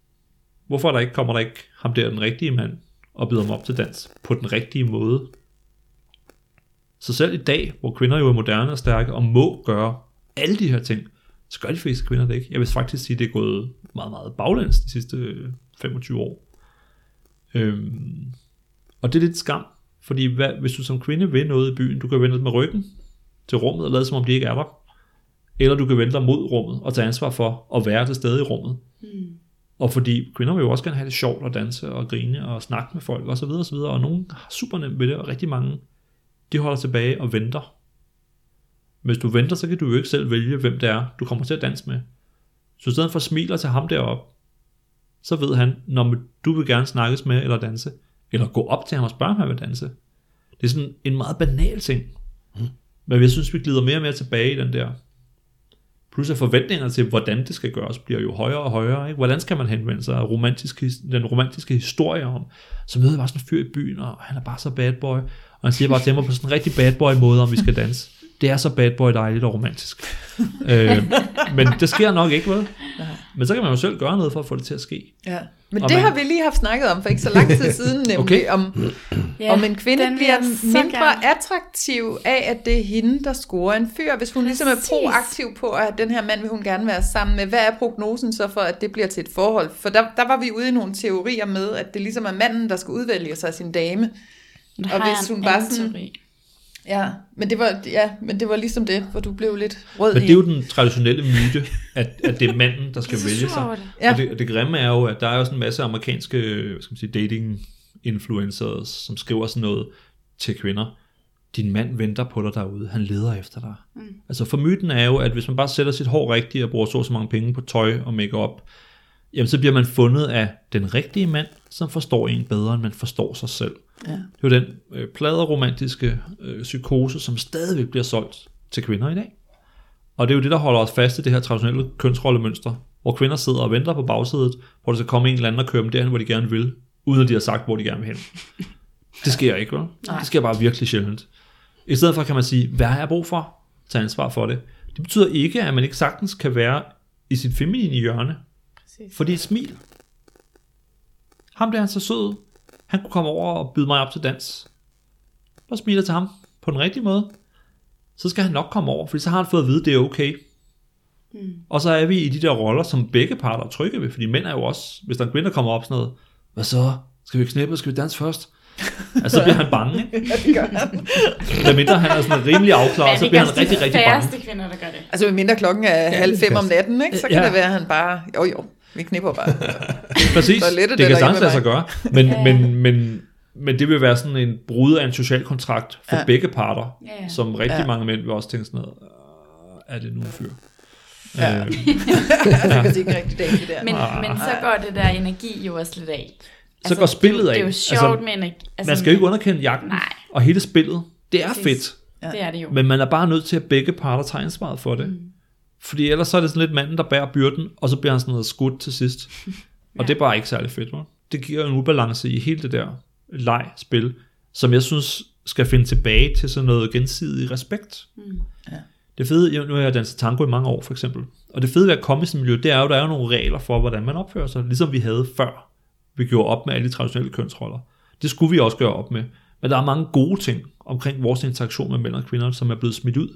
hvorfor der ikke, kommer der ikke ham der, den rigtige mand, og byder ham op til dans på den rigtige måde? Så selv i dag, hvor kvinder jo er moderne og stærke, og må gøre alle de her ting, så gør de fleste kvinder det ikke. Jeg vil faktisk sige, at det er gået meget, meget baglæns de sidste øh, 25 år. Øhm, og det er lidt skam, fordi hvad, hvis du som kvinde vil noget i byen, du kan vende med ryggen til rummet og lade som om de ikke er der. Eller du kan vende dig mod rummet og tage ansvar for at være til stede i rummet. Mm. Og fordi kvinder vil jo også gerne have det sjovt og danse og grine og snakke med folk osv. Og, så videre, og nogen har super nemt ved det, og rigtig mange, de holder tilbage og venter. Hvis du venter, så kan du jo ikke selv vælge, hvem det er, du kommer til at danse med. Så i stedet for smiler til ham deroppe, så ved han, når du vil gerne snakkes med eller danse, eller gå op til ham og spørge, om han vil danse. Det er sådan en meget banal ting. Men jeg synes, vi glider mere og mere tilbage i den der. Plus at forventningerne til, hvordan det skal gøres, bliver jo højere og højere. Ikke? Hvordan skal man henvende sig? Romantisk, den romantiske historie om, så møder jeg bare sådan en fyr i byen, og han er bare så bad boy. Og han siger bare til mig på sådan en rigtig bad boy måde, om vi skal danse. Det er så bad boy dejligt og romantisk. øh, men det sker nok ikke, vel? Men så kan man jo selv gøre noget for at få det til at ske. Ja. Men Og det man- har vi lige haft snakket om for ikke så lang tid siden, nemlig Okay. om, Ja, Om en kvinde bliver mindre gerne. attraktiv af, at det er hende, der scorer en fyr. Hvis hun ligesom er Præcis. proaktiv på, at den her mand vil hun gerne være sammen med, hvad er prognosen så for, at det bliver til et forhold? For der, der var vi ude i nogle teorier med, at det ligesom er manden, der skal udvælge sig sin dame. Og hvis en hun bare sådan- teori. Ja, men det var, ja, men det var ligesom det, hvor du blev lidt rød Men det er jo den traditionelle myte, at, at det er manden, der skal vælge sig. Ja. Og, det, og det grimme er jo, at der er jo sådan en masse amerikanske hvad skal man sige, dating influencers, som skriver sådan noget til kvinder. Din mand venter på dig derude, han leder efter dig. Mm. Altså for myten er jo, at hvis man bare sætter sit hår rigtigt og bruger så så mange penge på tøj og makeup, jamen så bliver man fundet af den rigtige mand, som forstår en bedre, end man forstår sig selv. Ja. Det er jo den øh, pladeromantiske øh, psykose, som stadigvæk bliver solgt til kvinder i dag. Og det er jo det, der holder os fast i det her traditionelle kønsrollemønster, hvor kvinder sidder og venter på bagsædet, hvor der skal komme en eller anden og køre dem derhen, hvor de gerne vil, uden at de har sagt, hvor de gerne vil hen. Det sker ikke, vel? Det sker bare virkelig sjældent. I stedet for kan man sige, hvad har jeg brug for? Tag ansvar for det. Det betyder ikke, at man ikke sagtens kan være i sit feminine hjørne. Præcis. Fordi et smil. Ham der, er så sød. Han kunne komme over og byde mig op til dans. Og smiler til ham på den rigtige måde. Så skal han nok komme over, fordi så har han fået at vide, at det er okay. Mm. Og så er vi i de der roller, som begge parter er trygge ved, fordi mænd er jo også, hvis der er en kvinde, der kommer op sådan noget, hvad så? Skal vi knippe, skal vi danse først? altså, så bliver han bange, ikke? Ja, det gør han. Medmindre han er sådan rimelig afklaret, så det bliver er han rigtig, rigtig de bange. færreste kvinder, der gør det. Altså, mindre klokken er ja, halv fem om natten, ikke? så kan Ja. det være, at han bare, jo jo, vi knipper bare. Præcis, Toilettet det kan eller sagtens lade sig gøre, men, men, men, men det vil være sådan en brud af en social kontrakt for Ja. ja. begge parter, Ja, ja. som rigtig Ja. ja. mange mænd vil også tænke sådan noget, "Øh, er det nu en fyr? Ja. Øh, det er ikke rigtig dag, det der. Men, Ah. men så går det der energi jo også lidt af. så går spillet af. Det er jo sjovt Altså, med energi. Altså, man skal jo ikke underkende jagten, Nej. og hele spillet, det er Præcis. fedt, Ja. Det er det jo. men man er bare nødt til at begge parter tager ansvaret for det. Mm. Fordi ellers så er det sådan lidt manden, der bærer byrden, og så bliver han sådan noget skudt til sidst. Og Ja. det er bare ikke særlig fedt, hva'? Det giver en ubalance i hele det der leg-spil, som jeg synes skal finde tilbage til sådan noget gensidig respekt. Mm. Ja. Det fede, nu har jeg danset tango i mange år for eksempel, og det fede ved at komme i sådan et miljø, det er jo, der er jo nogle regler for, hvordan man opfører sig, ligesom vi havde før. Vi gjorde op med alle de traditionelle kønsroller. Det skulle vi også gøre op med. Men der er mange gode ting omkring vores interaktion med mænd og kvinder, som er blevet smidt ud.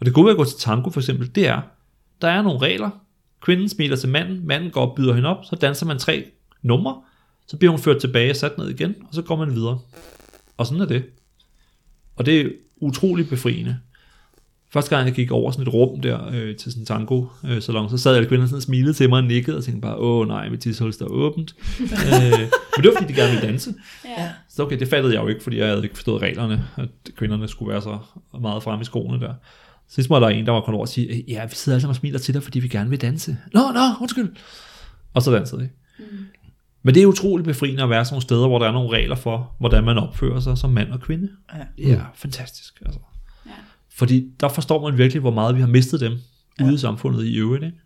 Og det gode ved at gå til tango for eksempel, det er, der er nogle regler. Kvinden smiler til manden, manden går og byder hende op, så danser man tre numre, så bliver hun ført tilbage og sat ned igen, og så går man videre. Og sådan er det. Og det er utrolig befriende. Første gang jeg gik over sådan et rum der øh, til sådan en tango øh, salon, så sad alle kvinder sådan og smilede til mig og nikkede og tænkte bare, åh nej, mit tishul står åbent. øh, men det var fordi, de gerne ville danse. Ja. Så okay, det fattede jeg jo ikke, fordi jeg havde ikke forstået reglerne, at kvinderne skulle være så meget fremme i skoene der. Så sidst var der en, der var kommet over og sige, ja, vi sidder alle sammen og smiler til dig, fordi vi gerne vil danse. Nå, nå, undskyld. Og så dansede de. Mm. Men det er utroligt befriende at være sådan nogle steder, hvor der er nogle regler for, hvordan man opfører sig som mand og kvinde. Ja. Er fantastisk. Altså. Ja. Fordi der forstår man virkelig, hvor meget vi har mistet dem ja. ude i samfundet i øvrigt. Ikke?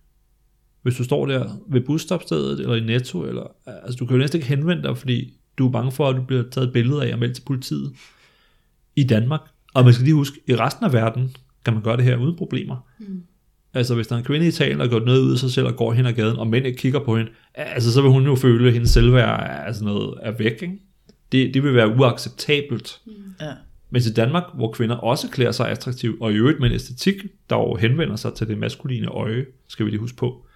Hvis du står der ved busstopstedet, eller i Netto, eller, altså du kan jo næsten ikke henvende dig, fordi du er bange for, at du bliver taget et billede af og meldt til politiet i Danmark. Og man skal lige huske, i resten af verden kan man gøre det her uden problemer. Mm. Altså hvis der er en kvinde i Italien, der gjort noget ud af sig selv og går hen ad gaden, og mænd ikke kigger på hende, altså så vil hun jo føle, at hendes selvværd er, altså noget, er væk. Ikke? Det, det vil være uacceptabelt. Ja. Men i Danmark, hvor kvinder også klæder sig attraktivt, og i øvrigt med en æstetik, der jo henvender sig til det maskuline øje, skal vi lige huske på,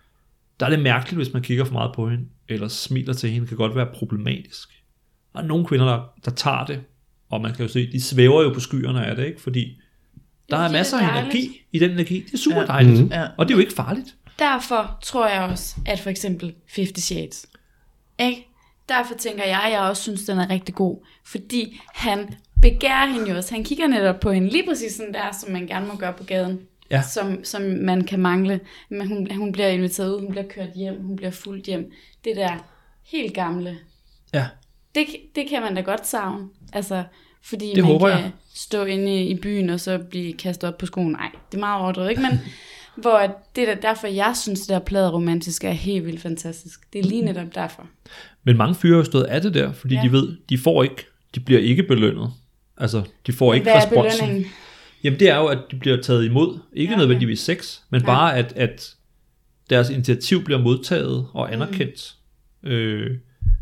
der er det mærkeligt, hvis man kigger for meget på hende, eller smiler til hende, kan godt være problematisk. Og nogle kvinder, der, der tager det, og man kan jo se, de svæver jo på skyerne af det, ikke? fordi der er masser er af energi i den energi. Det er super Ja. dejligt, Mhm. Ja. og det er jo ikke farligt. Derfor tror jeg også, at for eksempel 50 Shades, ikke? Derfor tænker jeg, at jeg også synes, den er rigtig god. Fordi han begærer hende jo også. Han kigger netop på hende lige præcis sådan der, som man gerne må gøre på gaden. Ja. Som, som man kan mangle. Men hun, hun bliver inviteret ud, hun bliver kørt hjem, hun bliver fuldt hjem. Det der helt gamle, Ja, det, det kan man da godt savne. Altså, fordi Det man håber kan jeg. stå inde i byen og så blive kastet op på skoen. Nej, det er meget overdrevet, ikke? Men hvor det er derfor, jeg synes, det der plade romantisk er helt vildt fantastisk. Det er lige netop derfor. Men mange fyre har stået af det der, fordi Ja. de ved, de får ikke, de bliver ikke belønnet. Altså, de får ikke Hvad responsen. belønningen? Jamen det er jo, at de bliver taget imod. Ikke Ja, okay. nødvendigvis sex, men ja. bare at, at deres initiativ bliver modtaget og anerkendt. Mm. Øh,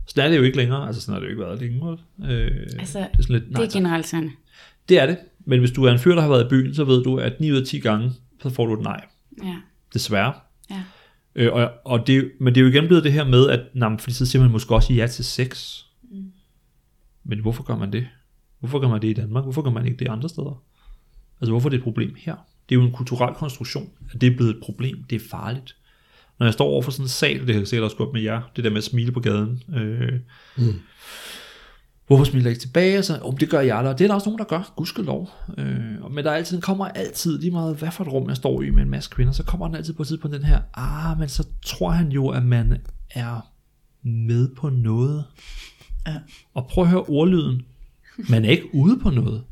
Sådan er det jo ikke længere. Altså sådan har det jo ikke været længe. Øh, Altså, det er sådan lidt, Det er generaliserende. det er det. Men hvis du er en fyr, der har været i byen, så ved du, at 9 ud af 10 gange, så får du et nej. Ja. Desværre. Ja. Øh, og, og det, men det er jo igen blevet det her med, at nej, fordi så siger man måske også ja til sex. Mm. Men hvorfor gør man det? Hvorfor gør man det i Danmark? Hvorfor gør man ikke det andre steder? Altså hvorfor er det et problem her? Det er jo en kulturel konstruktion, at det er blevet et problem. Det er farligt. Når jeg står over for sådan en sal, det har jeg sikkert også godt med jer, det der med at smile på gaden. Øh, mm. Hvorfor smiler jeg ikke tilbage? Så, oh, det gør jeg da. Det er der også nogen, der gør. Gudskelov. Øh, men der er altid, kommer altid, lige meget hvad for et rum jeg står i med en masse kvinder, så kommer den altid på tid på den her, ah, men så tror han jo, at man er med på noget. Ja. Og prøv at høre ordlyden. Man er ikke ude på noget.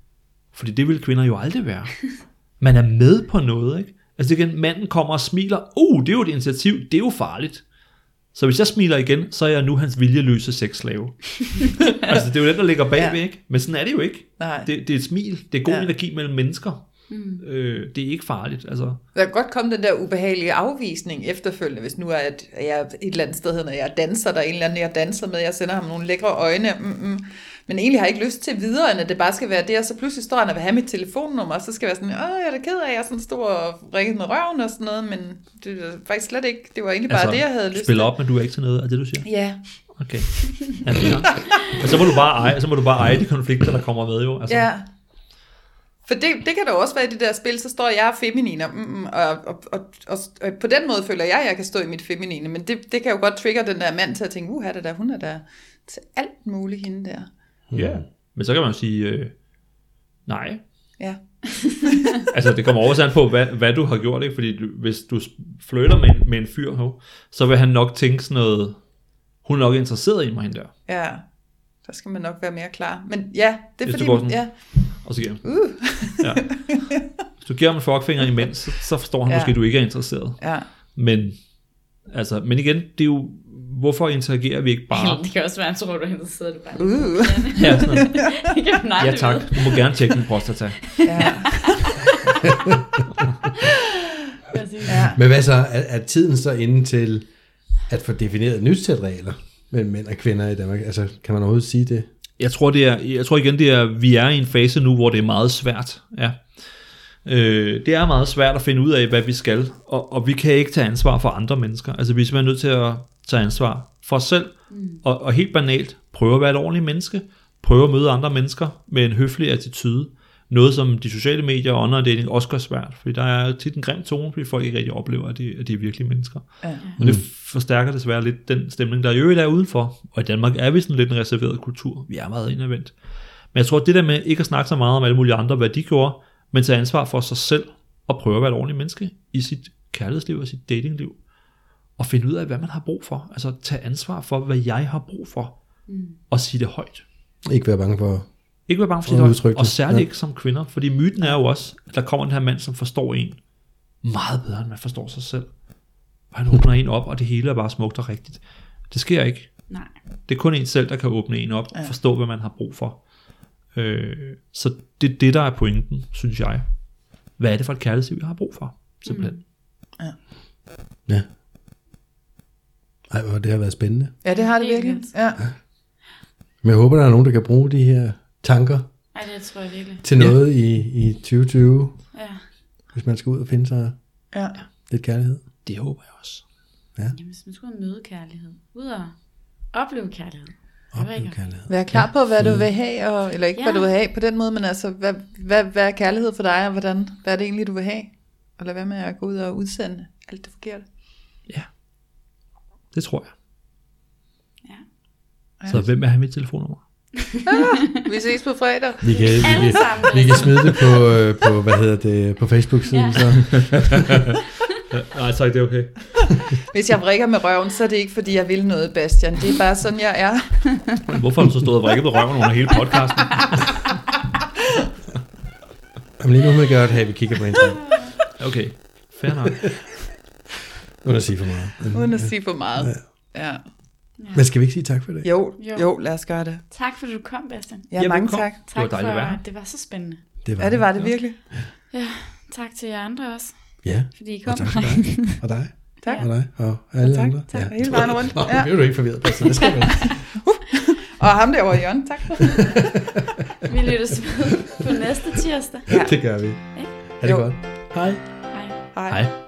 Fordi det vil kvinder jo aldrig være. Man er med på noget, ikke? Altså igen, manden kommer og smiler, uh, det er jo et initiativ, det er jo farligt. Så hvis jeg smiler igen, så er jeg nu hans viljeløse sexslave. altså det er jo den, der ligger bagved, Ja. ikke? Men sådan er det jo ikke. Nej. Det, det er et smil, det er god Ja. energi mellem mennesker. Mm. Øh, det er ikke farligt, altså. Der kan godt komme den der ubehagelige afvisning efterfølgende, hvis nu er at jeg er et eller andet sted, når jeg danser, der er en eller anden, jeg danser med, jeg sender ham nogle lækre øjne, mm, mm. Men egentlig har jeg ikke lyst til videre, end at det bare skal være det, og så pludselig står han og vil have mit telefonnummer, og så skal jeg være sådan, åh, jeg er da ked af, at jeg sådan stod og ringede med røven og sådan noget, men det er faktisk slet ikke, det var egentlig bare det, jeg havde lyst til. op, men du er ikke til noget, er det du siger? Ja, Okay. Ja, det er. Men så må du bare eje, så må du bare eje de konflikter, der kommer med jo. Altså, ja. For det, det kan da også være i det der spil, så står jeg feminin, og, mm, og, og, og, og, og på den måde føler jeg, at jeg kan stå i mit feminine, men det, det kan jo godt trigge den der mand til at tænke, uh, det der, hun er der til alt muligt hende der. Ja. Men så kan man jo sige, øh, nej. Ja. altså det kommer også an på, hvad, hvad du har gjort, ikke? Fordi du, hvis du flytter med, en- med en fyr, ho, så vil han nok tænke sådan noget, hun er nok interesseret i mig, hende der. Ja, der skal man nok være mere klar. Men ja, det er Hvis du fordi, går sådan- ja, Og så giver han. uh, Ja. Hvis du giver ham en fuckfinger imens, så, så forstår han ja. måske, at du ikke er interesseret. ja. Men, altså, men igen, det er jo, hvorfor interagerer vi ikke bare? Det kan også være, at tror, du er interesseret. Du bare Uh. Ja, sådan noget. det kan man aldrig ja tak, du må gerne tjekke din prostata. ja. Ja. Men hvad så, er, er tiden så inde til at få defineret et nyt sæt regler mellem mænd og kvinder i Danmark? Altså, kan man overhovedet sige det? Jeg tror, det er, jeg tror igen, det er, vi er i en fase nu, hvor det er meget svært. Ja. Øh, det er meget svært at finde ud af, hvad vi skal, og, og vi kan ikke tage ansvar for andre mennesker. Altså, vi er simpelthen nødt til at tage ansvar for os selv, mm. og, og helt banalt, prøve at være et ordentligt menneske, prøve at møde andre mennesker med en høflig attitude. Noget, som de sociale medier og online dating også gør svært, fordi der er tit en grim tone, fordi folk ikke rigtig oplever, at de, at de er virkelige mennesker. Ja. Og det forstærker desværre lidt den stemning, der i øvrigt er udenfor. Og i Danmark er vi sådan lidt en reserveret kultur. Vi er meget indadvendt. Men jeg tror, at det der med ikke at snakke så meget om alle mulige andre, hvad de gjorde, men tage ansvar for sig selv, og prøve at være et ordentligt menneske i sit kærlighedsliv og sit datingliv. Og finde ud af, hvad man har brug for. Altså tage ansvar for, hvad jeg har brug for. Mm. Og sige det højt. Ikke være bange for... Ikke være bange for sit højt. udtrykke Og det. særligt Ja. ikke som kvinder. Fordi myten er jo også, at der kommer den her mand, som forstår en meget bedre, end man forstår sig selv. Og han åbner en op, og det hele er bare smukt og rigtigt. Det sker ikke. Nej. Det er kun en selv, der kan åbne en op og forstå, hvad man har brug for. Øh, så det er det, der er pointen, synes jeg. Hvad er det for et kærlighedsliv, jeg har brug for? Simpelthen. Mm. Ja. Ej, hvor det har været spændende. ja, det har det virkelig. Ja. Men jeg håber, der er nogen, der kan bruge de her tanker Ej, det tror jeg virkelig. til noget i, i 2020, Ja. hvis man skal ud og finde sig ja. lidt kærlighed. Det håber jeg også. Jamen, hvis man skulle møde kærlighed. Ud og opleve kærlighed. Opleve kærlighed. Vær klar på, hvad du vil have, og, eller ikke, ja. Ja. hvad du vil have på den måde, men altså, hvad, hvad, hvad er kærlighed for dig, og hvordan, hvad er det egentlig, du vil have? Og lad være med at gå ud og udsende alt det forkerte. Det tror jeg. Ja. Så hvem vil have mit telefonnummer? Vi ses på fredag. Vi kan, vi kan, vi kan smide det på, øh, på hvad hedder det, på Facebook-siden. Ja. Så. Nej, tak, det er okay. Hvis jeg vrikker med røven, så er det ikke, fordi jeg vil noget, Bastian. Det er bare sådan, jeg er. Hvorfor har du så stået og vrikket på røven under hele podcasten? Jamen lige nu vil jeg godt have, at vi kigger på hinanden. Okay, fair nok. Uden at sige for meget. Uden at sige for meget. Ja. Ja. Men skal vi ikke sige tak for det? Jo, jo, jo lad os gøre det. Tak fordi du kom, Bastian. Ja, ja mange tak. Tak det var for, at være. det var så spændende. Det var ja, det var det virkelig. Ja. ja, tak til jer andre også. Ja, fordi I kom. og tak til dig. Og dig. tak. Og dig. Og alle og tak, andre. Tak, tak. Ja. hele vejen rundt. Nå, ja. blev du ikke forvirret, Bastian. Det skal du. Og ham derovre i hjørnet, tak. vi lyttes på næste tirsdag. Ja. Det gør vi. Ja. Er det jo. godt? Hej. Hej. Hej.